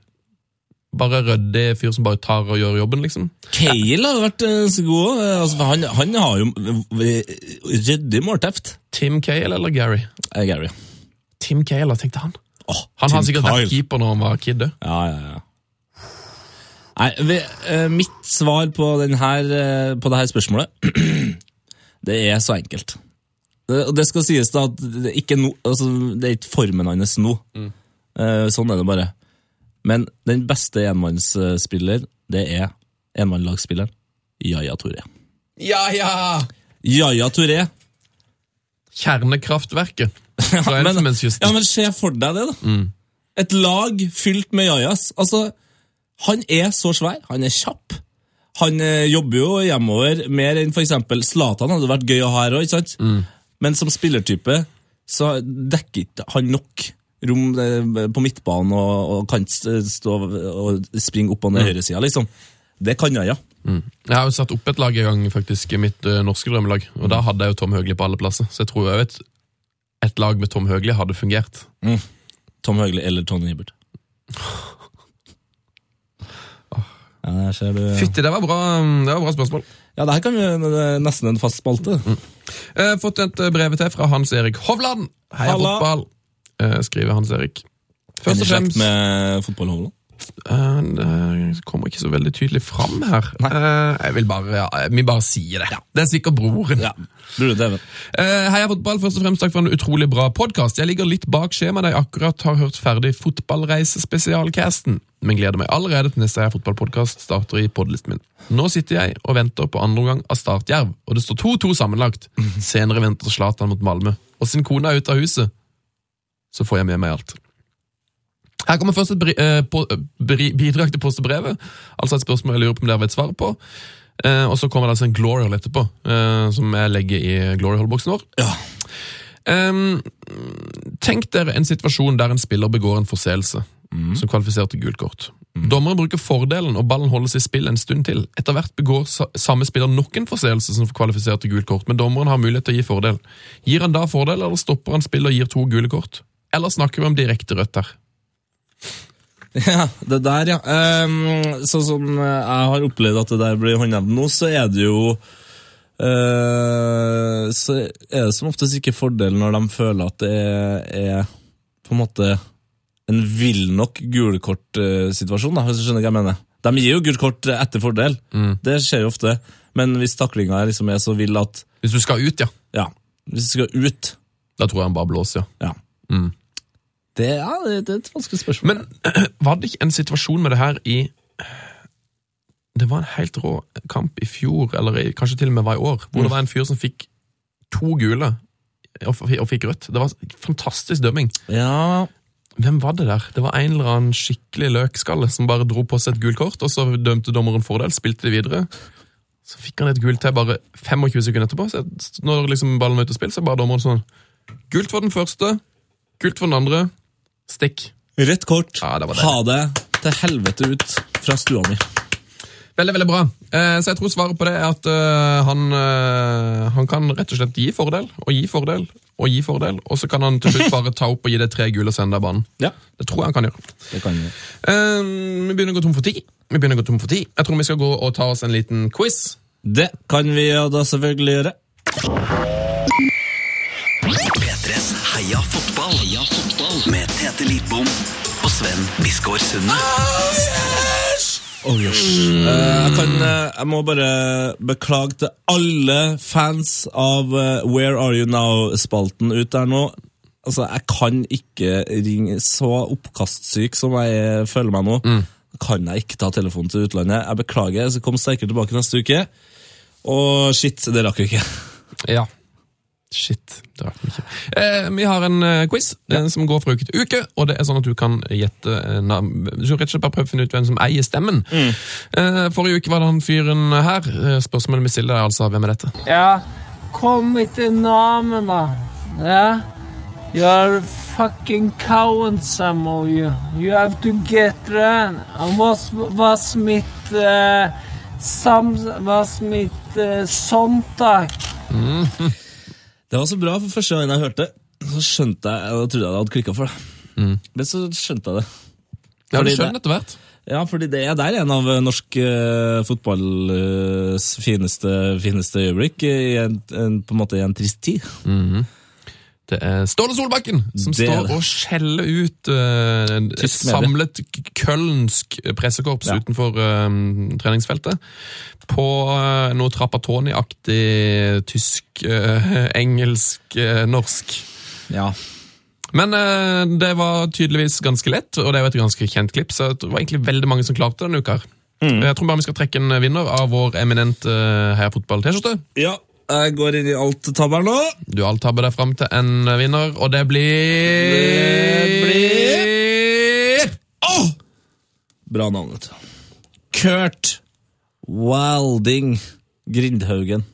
Speaker 4: Bare ryddig fyr som bare tar og gjør jobben, liksom.
Speaker 3: Cale har vært eh, så god. eh, Altså, han, han har jo eh, ryddig målteft.
Speaker 4: Tim Cale eller Gary?
Speaker 3: Eh, Gary.
Speaker 4: Tim Cale, tenkte han.
Speaker 3: Oh,
Speaker 4: Han
Speaker 3: Tim
Speaker 4: har sikkert vært keeper når han var kid.
Speaker 3: Ja, ja, ja. Nei, vi, eh, mitt svar på, den eh, på det her spørsmålet, det er så enkelt. Det, og det skal sies da at det ikke, no, altså, det er ikke formen hans nå. Eh, sånn er det bare. Men den beste enmannsspiller, det er enmannlagsspilleren Yaya Touré.
Speaker 4: Jaja! Jaja
Speaker 3: Yaya Touré.
Speaker 4: Kjernekraftverket fra
Speaker 3: men, ja, men se for deg det, da. Et lag fylt med Yayas. Altså, han er så svær, han er kjapp. Han eh, jobber jo hjemover mer enn eksempel Zlatan hadde vært gøy å ha her òg, ikke sant? Men som spillertype så dekker ikke han nok rom eh, på midtbanen og, og kan stå og springe opp og ned høyresida, liksom. Det kan jeg, ja. Mm.
Speaker 4: Jeg har jo satt opp et lag en gang, faktisk, mitt eh, norske drømmelag. Og da hadde jeg jo Tom Høgli på alle plasser. Så jeg tror jeg et, et lag med Tom Høgli hadde fungert.
Speaker 3: Tom Høgli eller Tony Hibbert. Ja, du.
Speaker 4: Fytti, det var bra, det var bra spørsmål.
Speaker 3: Ja, det her kan vi, nesten en fast spalte.
Speaker 4: Jeg har fått et eh, brev til fra Hans Erik Hovland. Heia fotball, eh, skriver Hans Erik. Først og fremst
Speaker 3: med fotballholdet.
Speaker 4: eh, Det kommer ikke så veldig tydelig fram her. Eh, Jeg vil bare, ja, Vi bare sier det. Det er sikkert broren.
Speaker 3: Ja,
Speaker 4: Eh, Heia fotball, først og fremst takk for en utrolig bra podkast. Jeg ligger litt bak skjemaet da jeg akkurat har hørt ferdig fotballreisespesialcasten, men gleder meg allerede til neste Heia fotball-podkast starter i podlisten min. Nå sitter jeg og venter på andre omgang av Start Jerv, og det står 2-2 sammenlagt. Senere venter Zlatan mot Malmö, og sin kone er ute av huset, så får jeg med meg alt. Her kommer først et eh, på, bri, bidrag til postebrevet, altså et spørsmål jeg lurer på om dere vet svaret på. Eh, og så kommer det altså en glory hole etterpå, eh, som jeg legger i glory hole-boksen vår.
Speaker 3: Ja.
Speaker 4: Tenk dere en situasjon der en spiller begår en forseelse som kvalifiserer til gult kort. Dommeren bruker fordelen, og ballen holdes i spill en stund til. Etter hvert begår samme spiller nok en forseelse som kvalifiserer til gult kort, men dommeren har mulighet til å gi fordel. Gir han da fordel, eller stopper han spillet og gir to gule kort? Eller snakker vi om direkte rødt her?
Speaker 3: Ja, det der, ja. Um, sånn som jeg har opplevd at det der blir håndhevet nå, så er det jo uh, så er det som oftest ikke fordel når de føler at det er, er på en måte en vill nok gulkortsituasjon, hvis du skjønner hva jeg mener. De gir jo gult kort etter fordel, det skjer jo ofte, men hvis taklinga liksom er så vill at
Speaker 4: Hvis du skal ut, ja.
Speaker 3: ja, hvis du skal ut
Speaker 4: Da tror jeg han bare blåser, ja.
Speaker 3: ja. Det, ja, det, det er et vanskelig spørsmål.
Speaker 4: Men var det ikke en situasjon med det her i Det var en helt rå kamp i fjor, eller i, kanskje til og med var i år, hvor det var en fyr som fikk to gule og, og fikk rødt. Det var fantastisk dømming.
Speaker 3: ja,
Speaker 4: Hvem var det der? Det var en eller annen skikkelig løkskalle som bare dro på seg et gult kort, og så dømte dommeren fordel, spilte det videre. Så fikk han et gult til bare 25 sekunder etterpå. Så når liksom ballen var ute og spill, så bare dommeren sånn Gult for den første, gult for den andre, stikk.
Speaker 3: Rødt kort.
Speaker 4: Ja, det det.
Speaker 3: ha det til helvete ut fra stua mi.
Speaker 4: Veldig, veldig bra. Eh, så jeg tror svaret på det er at eh, han, eh, han kan rett og slett gi fordel, og gi fordel, og gi fordel, og så kan han til slutt bare ta opp og gi deg tre gule og sende deg banen.
Speaker 3: Ja,
Speaker 4: Det tror jeg han kan gjøre.
Speaker 3: det kan vi.
Speaker 4: Eh, vi begynner å gå tom for tid. Vi begynner å gå tom for tid. Jeg tror vi skal gå og ta oss en liten quiz.
Speaker 3: Det kan vi ja, da selvfølgelig gjøre.
Speaker 2: P3s Heia fotball. Heia fotball. Med Tete Lidbom og Sven Biskår Sunde.
Speaker 3: Oh, yes. Eh, jeg, kan, eh, jeg må bare beklage til alle fans av eh, Where Are You Now-spalten ut der nå. Altså, Jeg kan ikke ringe Så oppkastsyk som jeg føler meg nå, kan jeg ikke ta telefonen til utlandet. Jeg beklager, jeg skal komme sterkere tilbake neste uke. Og shit, det rakk vi ikke.
Speaker 4: Ja. Shit. Det var mye. Eh, vi har en eh, quiz eh, som går fra uke til uke, og det er sånn at du kan gjette eh, navn. Du rett og slett bare prøve å finne ut hvem som eier stemmen. Eh, forrige uke var det han fyren her. Eh, spørsmålet vi stiller er altså hvem er dette?
Speaker 6: Ja, kom etter navnet da. Ja. You're fucking coward, some of you. You have to get run. Was, what's mitt uh, sam, what's mitt uh, sonntag?
Speaker 3: Det var så bra, for første gang jeg hørte det, så skjønte jeg Da trodde jeg det hadde klikka for det. Men så skjønte jeg det.
Speaker 4: Ja, du skjønner etter hvert.
Speaker 3: Ja, fordi det er der en av eh, norsk uh, fotballs fineste, fineste øyeblikk eh, i en, en, på en måte i en trist tid.
Speaker 4: Det er Ståle Solbakken som
Speaker 3: Det
Speaker 4: står og skjeller ut uh, et samlet kølnsk pressekorps
Speaker 3: Ja.
Speaker 4: utenfor eh, treningsfeltet. På uh, noe Trappatoni-aktig tysk, uh, engelsk, norsk.
Speaker 3: Ja.
Speaker 4: Men det var tydeligvis ganske lett, og det er jo et ganske kjent klipp, så det var egentlig veldig mange som klarte denne uka. her. Jeg tror bare vi skal trekke en vinner av vår eminente uh, Heia Fotball-T-skjorte.
Speaker 3: ja. Jeg går inn i alt-tabellen nå.
Speaker 4: Du alt-tabber deg fram til en vinner, og det blir
Speaker 3: Det blir Åh! Bra navn, vet du. Kurt Wilding Grindhaugen.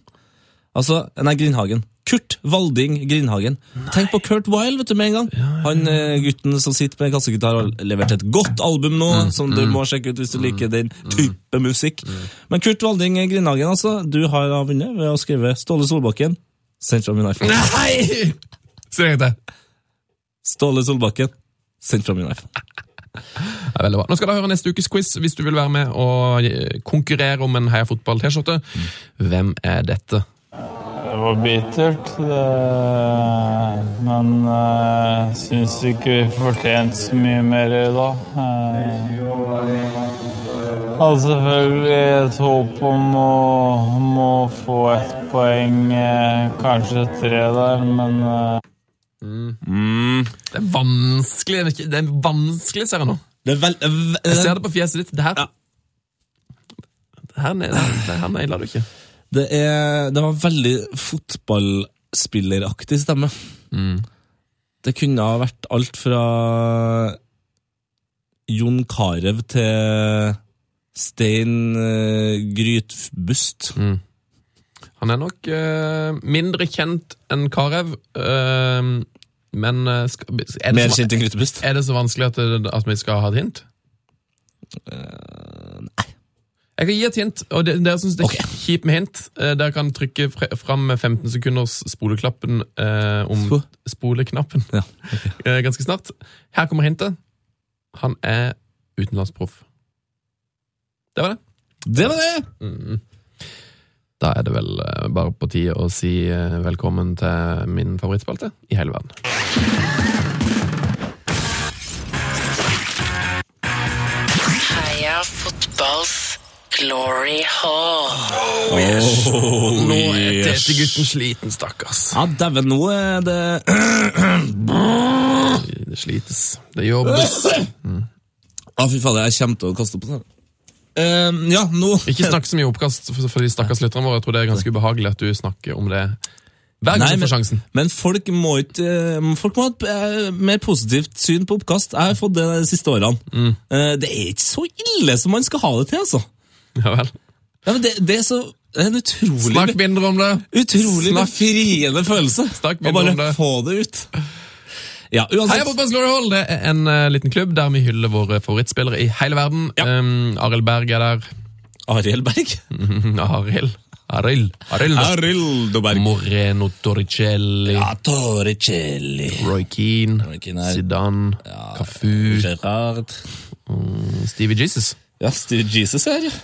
Speaker 3: Altså, nei, Grindhagen. Kurt Valding Grindhagen. Tenk på Kurt Wilde vet du, med en gang. Han eh, gutten som sitter med kassegitar har levert et godt album nå, som du må sjekke ut hvis du liker den type musikk. Men Kurt Valding Grindhagen, altså, du har vunnet ved å skrive Ståle Solbakken. Sendt fra min iPhone.
Speaker 4: Nei! Si det en gang til.
Speaker 3: Ståle Solbakken. Sendt fra min iPhone.
Speaker 4: Det er veldig bra. Nå skal du høre neste ukes quiz hvis du vil være med og konkurrere om en Heia Fotball-T-skjorte. Hvem er dette?
Speaker 6: Det var bittert, det, men jeg syns ikke vi fortjente så mye mer i dag. Jeg hadde selvfølgelig et håp om å, om å få ett poeng, eh, kanskje tre der, men mm.
Speaker 4: Det er vanskelig, det er vanskelig, ser jeg nå.
Speaker 3: Det er vel...
Speaker 4: Jeg ser det på fjeset ditt. Det her, det her, det her naila du ikke.
Speaker 3: Det, er, det var veldig fotballspilleraktig stemme. Det kunne ha vært alt fra Jon Carew til Stein uh, Grytbust.
Speaker 4: Han er nok uh, mindre kjent enn Karev, Uh, men uh, skal, er, det så, er det så vanskelig at, det, at vi skal ha et hint?
Speaker 3: nei.
Speaker 4: Jeg kan gi et hint, og det- dere syns det er
Speaker 3: okay.
Speaker 4: kjipt med hint. Eh, Dere kan trykke fre- fram med 15 sekunders spoleklappen eh, om
Speaker 3: Spo-
Speaker 4: spoleknappen
Speaker 3: Ja,
Speaker 4: okay. ganske snart. Her kommer hintet. Han er utenlandsproff. Det var det.
Speaker 3: Det var det!
Speaker 4: Da er det vel eh, bare på tide å si eh, velkommen til min favorittspalte i hele verden.
Speaker 7: Heia fotballs glory hall.
Speaker 4: Nå er
Speaker 3: yes.
Speaker 4: Tete-gutten sliten, stakkars.
Speaker 3: Ja, dæven, nå er det
Speaker 4: Det slites. Det jobbes.
Speaker 3: Ja, fy fader, jeg kommer til å kaste opp på det. Eh, ja, nå
Speaker 4: Ikke snakk så mye oppkast for, de stakkars lytterne våre. Jeg tror det er ganske ubehagelig at du snakker om det hver gang
Speaker 3: Nei, men,
Speaker 4: sjansen.
Speaker 3: men folk må ikke eh, Folk må ha et eh, mer positivt syn på oppkast. Jeg har fått det de siste årene.
Speaker 4: Mm.
Speaker 3: Eh, det er ikke så ille som man skal ha det til, altså.
Speaker 4: Ja vel.
Speaker 3: Ja, men det, det er så det er en utrolig
Speaker 4: Snakk mindre om det!
Speaker 3: Utrolig
Speaker 4: Snakk.
Speaker 3: befriende følelse.
Speaker 4: Snakk
Speaker 3: Å
Speaker 4: mindre
Speaker 3: bare
Speaker 4: om det.
Speaker 3: få det ut. Ja,
Speaker 4: Heia
Speaker 3: uansett.
Speaker 4: Fotballs Glory Hall! Det er en uh, liten klubb der vi hyller våre favorittspillere i hele verden.
Speaker 3: Ja.
Speaker 4: Um, Arild Berg er der.
Speaker 3: Arild Berg.
Speaker 4: Arild. Arild. Arild.
Speaker 3: Berg.
Speaker 4: Moreno Torricelli.
Speaker 3: Ja, Torricelli.
Speaker 4: Roy Keane.
Speaker 3: Roy Keane Zidane.
Speaker 4: Zidane. Cafu.
Speaker 3: Gerrard.
Speaker 4: Stevie Jesus.
Speaker 3: Ja, Steve Jesus her, ja.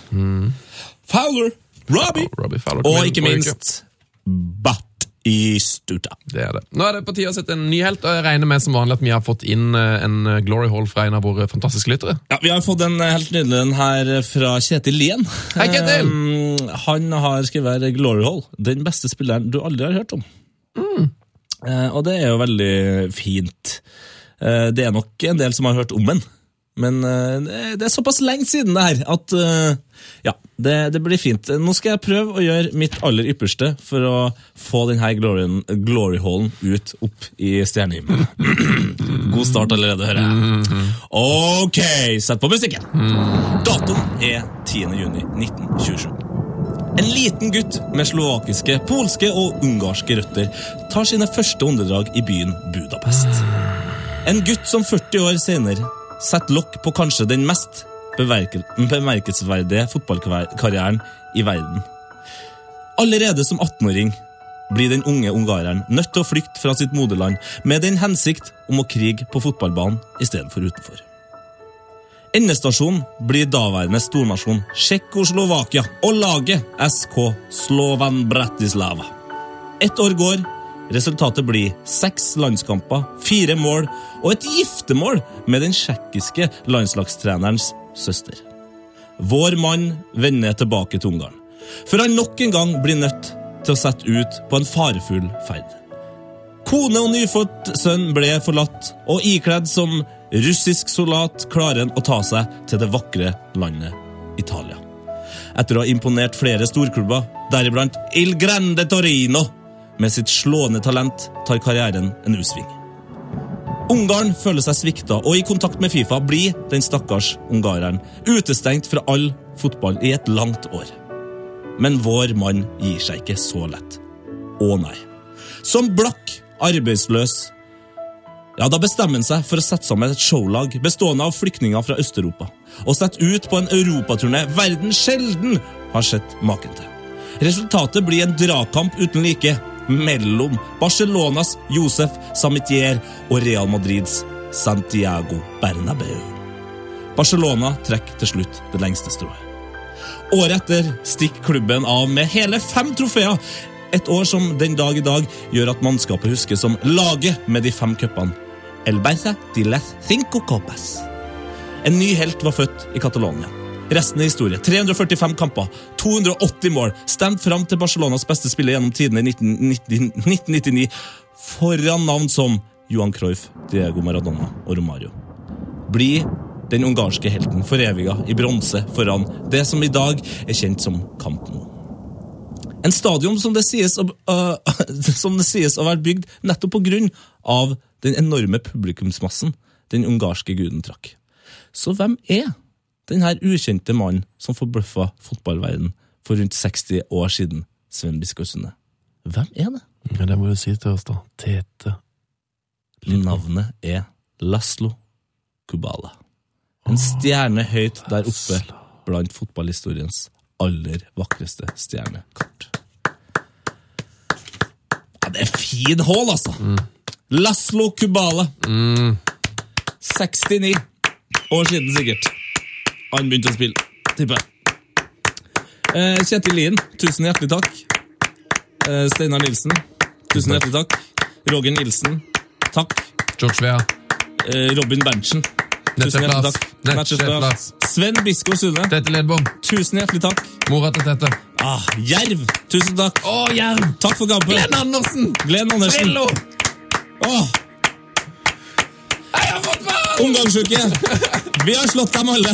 Speaker 3: Fowler. Robbie.
Speaker 4: Robbie Fowler.
Speaker 3: Og ikke minst Batistuta.
Speaker 4: Det er det. Nå er det på tide å sette en ny helt, og jeg regner med som vanlig at vi har fått inn eh, en eh, Glory Hall fra en av våre fantastiske lyttere.
Speaker 3: Ja, Vi har fått en eh, helt nydelig en her fra Kjetil Lien.
Speaker 4: Hei, Kjetil!
Speaker 3: Um, han har skrevet Glory Hall, den beste spilleren du aldri har hørt om. Eh, og det er jo veldig fint. Uh, det er nok en del som har hørt om den, men eh, det er såpass lenge siden det her at eh, ja, det, det blir fint. Nå skal jeg prøve å gjøre mitt aller ypperste for å få denne glory, glory hallen ut opp i stjernehimmelen. God start allerede, hører jeg. Ok, sett på musikken. Datoen er 10. juni 1927. En liten gutt med slovakiske, polske og ungarske røtter tar sine første åndedrag i byen Budapest. En gutt som 40 år senere setter lokk på kanskje den mest bemerke- bemerkelsesverdige fotballkarrieren i verden. Allerede som 18-åring blir den unge ungareren nødt til å flykte fra sitt moderland med den hensikt om å krige på fotballbanen istedenfor utenfor. Endestasjonen blir daværende stornasjon Tsjekkoslovakia og laget SK Slovan Bratislava. Ett år går, resultatet blir seks landskamper, fire mål og et giftermål med den tsjekkiske landslagstrenerens søster. Vår mann vender tilbake til Ungarn, for han nok en gang blir nødt til å sette ut på en farefull ferd. Kone og nyfødt sønn ble forlatt, og ikledd som russisk soldat klarer han å ta seg til det vakre landet Italia. Etter å ha imponert flere storklubber, deriblant Il Grande Torino, med sitt slående talent tar karrieren en U-sving. Ungarn føler seg svikta, og i kontakt med Fifa blir den stakkars ungareren utestengt fra all fotball i et langt år. Men vår mann gir seg ikke så lett. Å nei. Som blakk, arbeidsløs ja, Da bestemmer han seg for å sette sammen et showlag bestående av flyktninger fra Øst-Europa, og sette ut på en europaturné verden sjelden har sett maken til. Resultatet blir en dragkamp uten like mellom Barcelonas Josef Samitier og Real Madrids Santiago Bernabeu. Barcelona trekker til slutt det lengste strået. Året etter stikker klubben av med hele fem trofeer. Et år som den dag i dag gjør at mannskapet huskes som laget med de fem cupene. El Berza de les cinco copas. En ny helt var født i Catalonia. Resten er historie. 345 kamper, 280 mål, stemt fram til Barcelonas beste spiller gjennom tidene i 1999, foran navn som Johan Cruyff, Diego Maradona og Romario. Bli den ungarske helten foreviga i bronse foran det som i dag er kjent som Camp Nou. En stadion som det sies å, uh, som det sies å ha vært bygd nettopp på grunn av den enorme publikumsmassen den ungarske guden trakk. Så hvem er den her ukjente mannen som forbløffa fotballverden for rundt 60 år siden, Sven Biskår Sunde? Hvem er det?
Speaker 4: Ja, det må du si til oss, da. Tete.
Speaker 3: Navnet er Laslo Kubala. En stjerne høyt der oppe blant fotballhistoriens aller vakreste stjernekart. Ja, det er fin hål, altså! Laslo Kubala. 69 år siden, sikkert. Han begynte å spille, tipper jeg. Eh, Kjetil Lien, tusen hjertelig takk. Eh, Steinar Nilsen, tusen hjertelig takk. Roger Nilsen, takk.
Speaker 4: George Vea.
Speaker 3: Eh, Robin Berntsen, tusen hjertelig takk.
Speaker 4: Nettsjef
Speaker 3: Nettsjef Sven Biskår Sune,
Speaker 4: Tete Ledbom.
Speaker 3: tusen hjertelig takk.
Speaker 4: Mora til Tete.
Speaker 3: Ah, Jerv, tusen takk.
Speaker 4: Å, Jerv!
Speaker 3: Takk for kampen.
Speaker 4: Glenn Andersen!
Speaker 3: Glenn Andersen.
Speaker 4: Drillo!
Speaker 3: Åh,
Speaker 4: Heia fotball!
Speaker 3: omgangsuke! Vi har slått dem alle.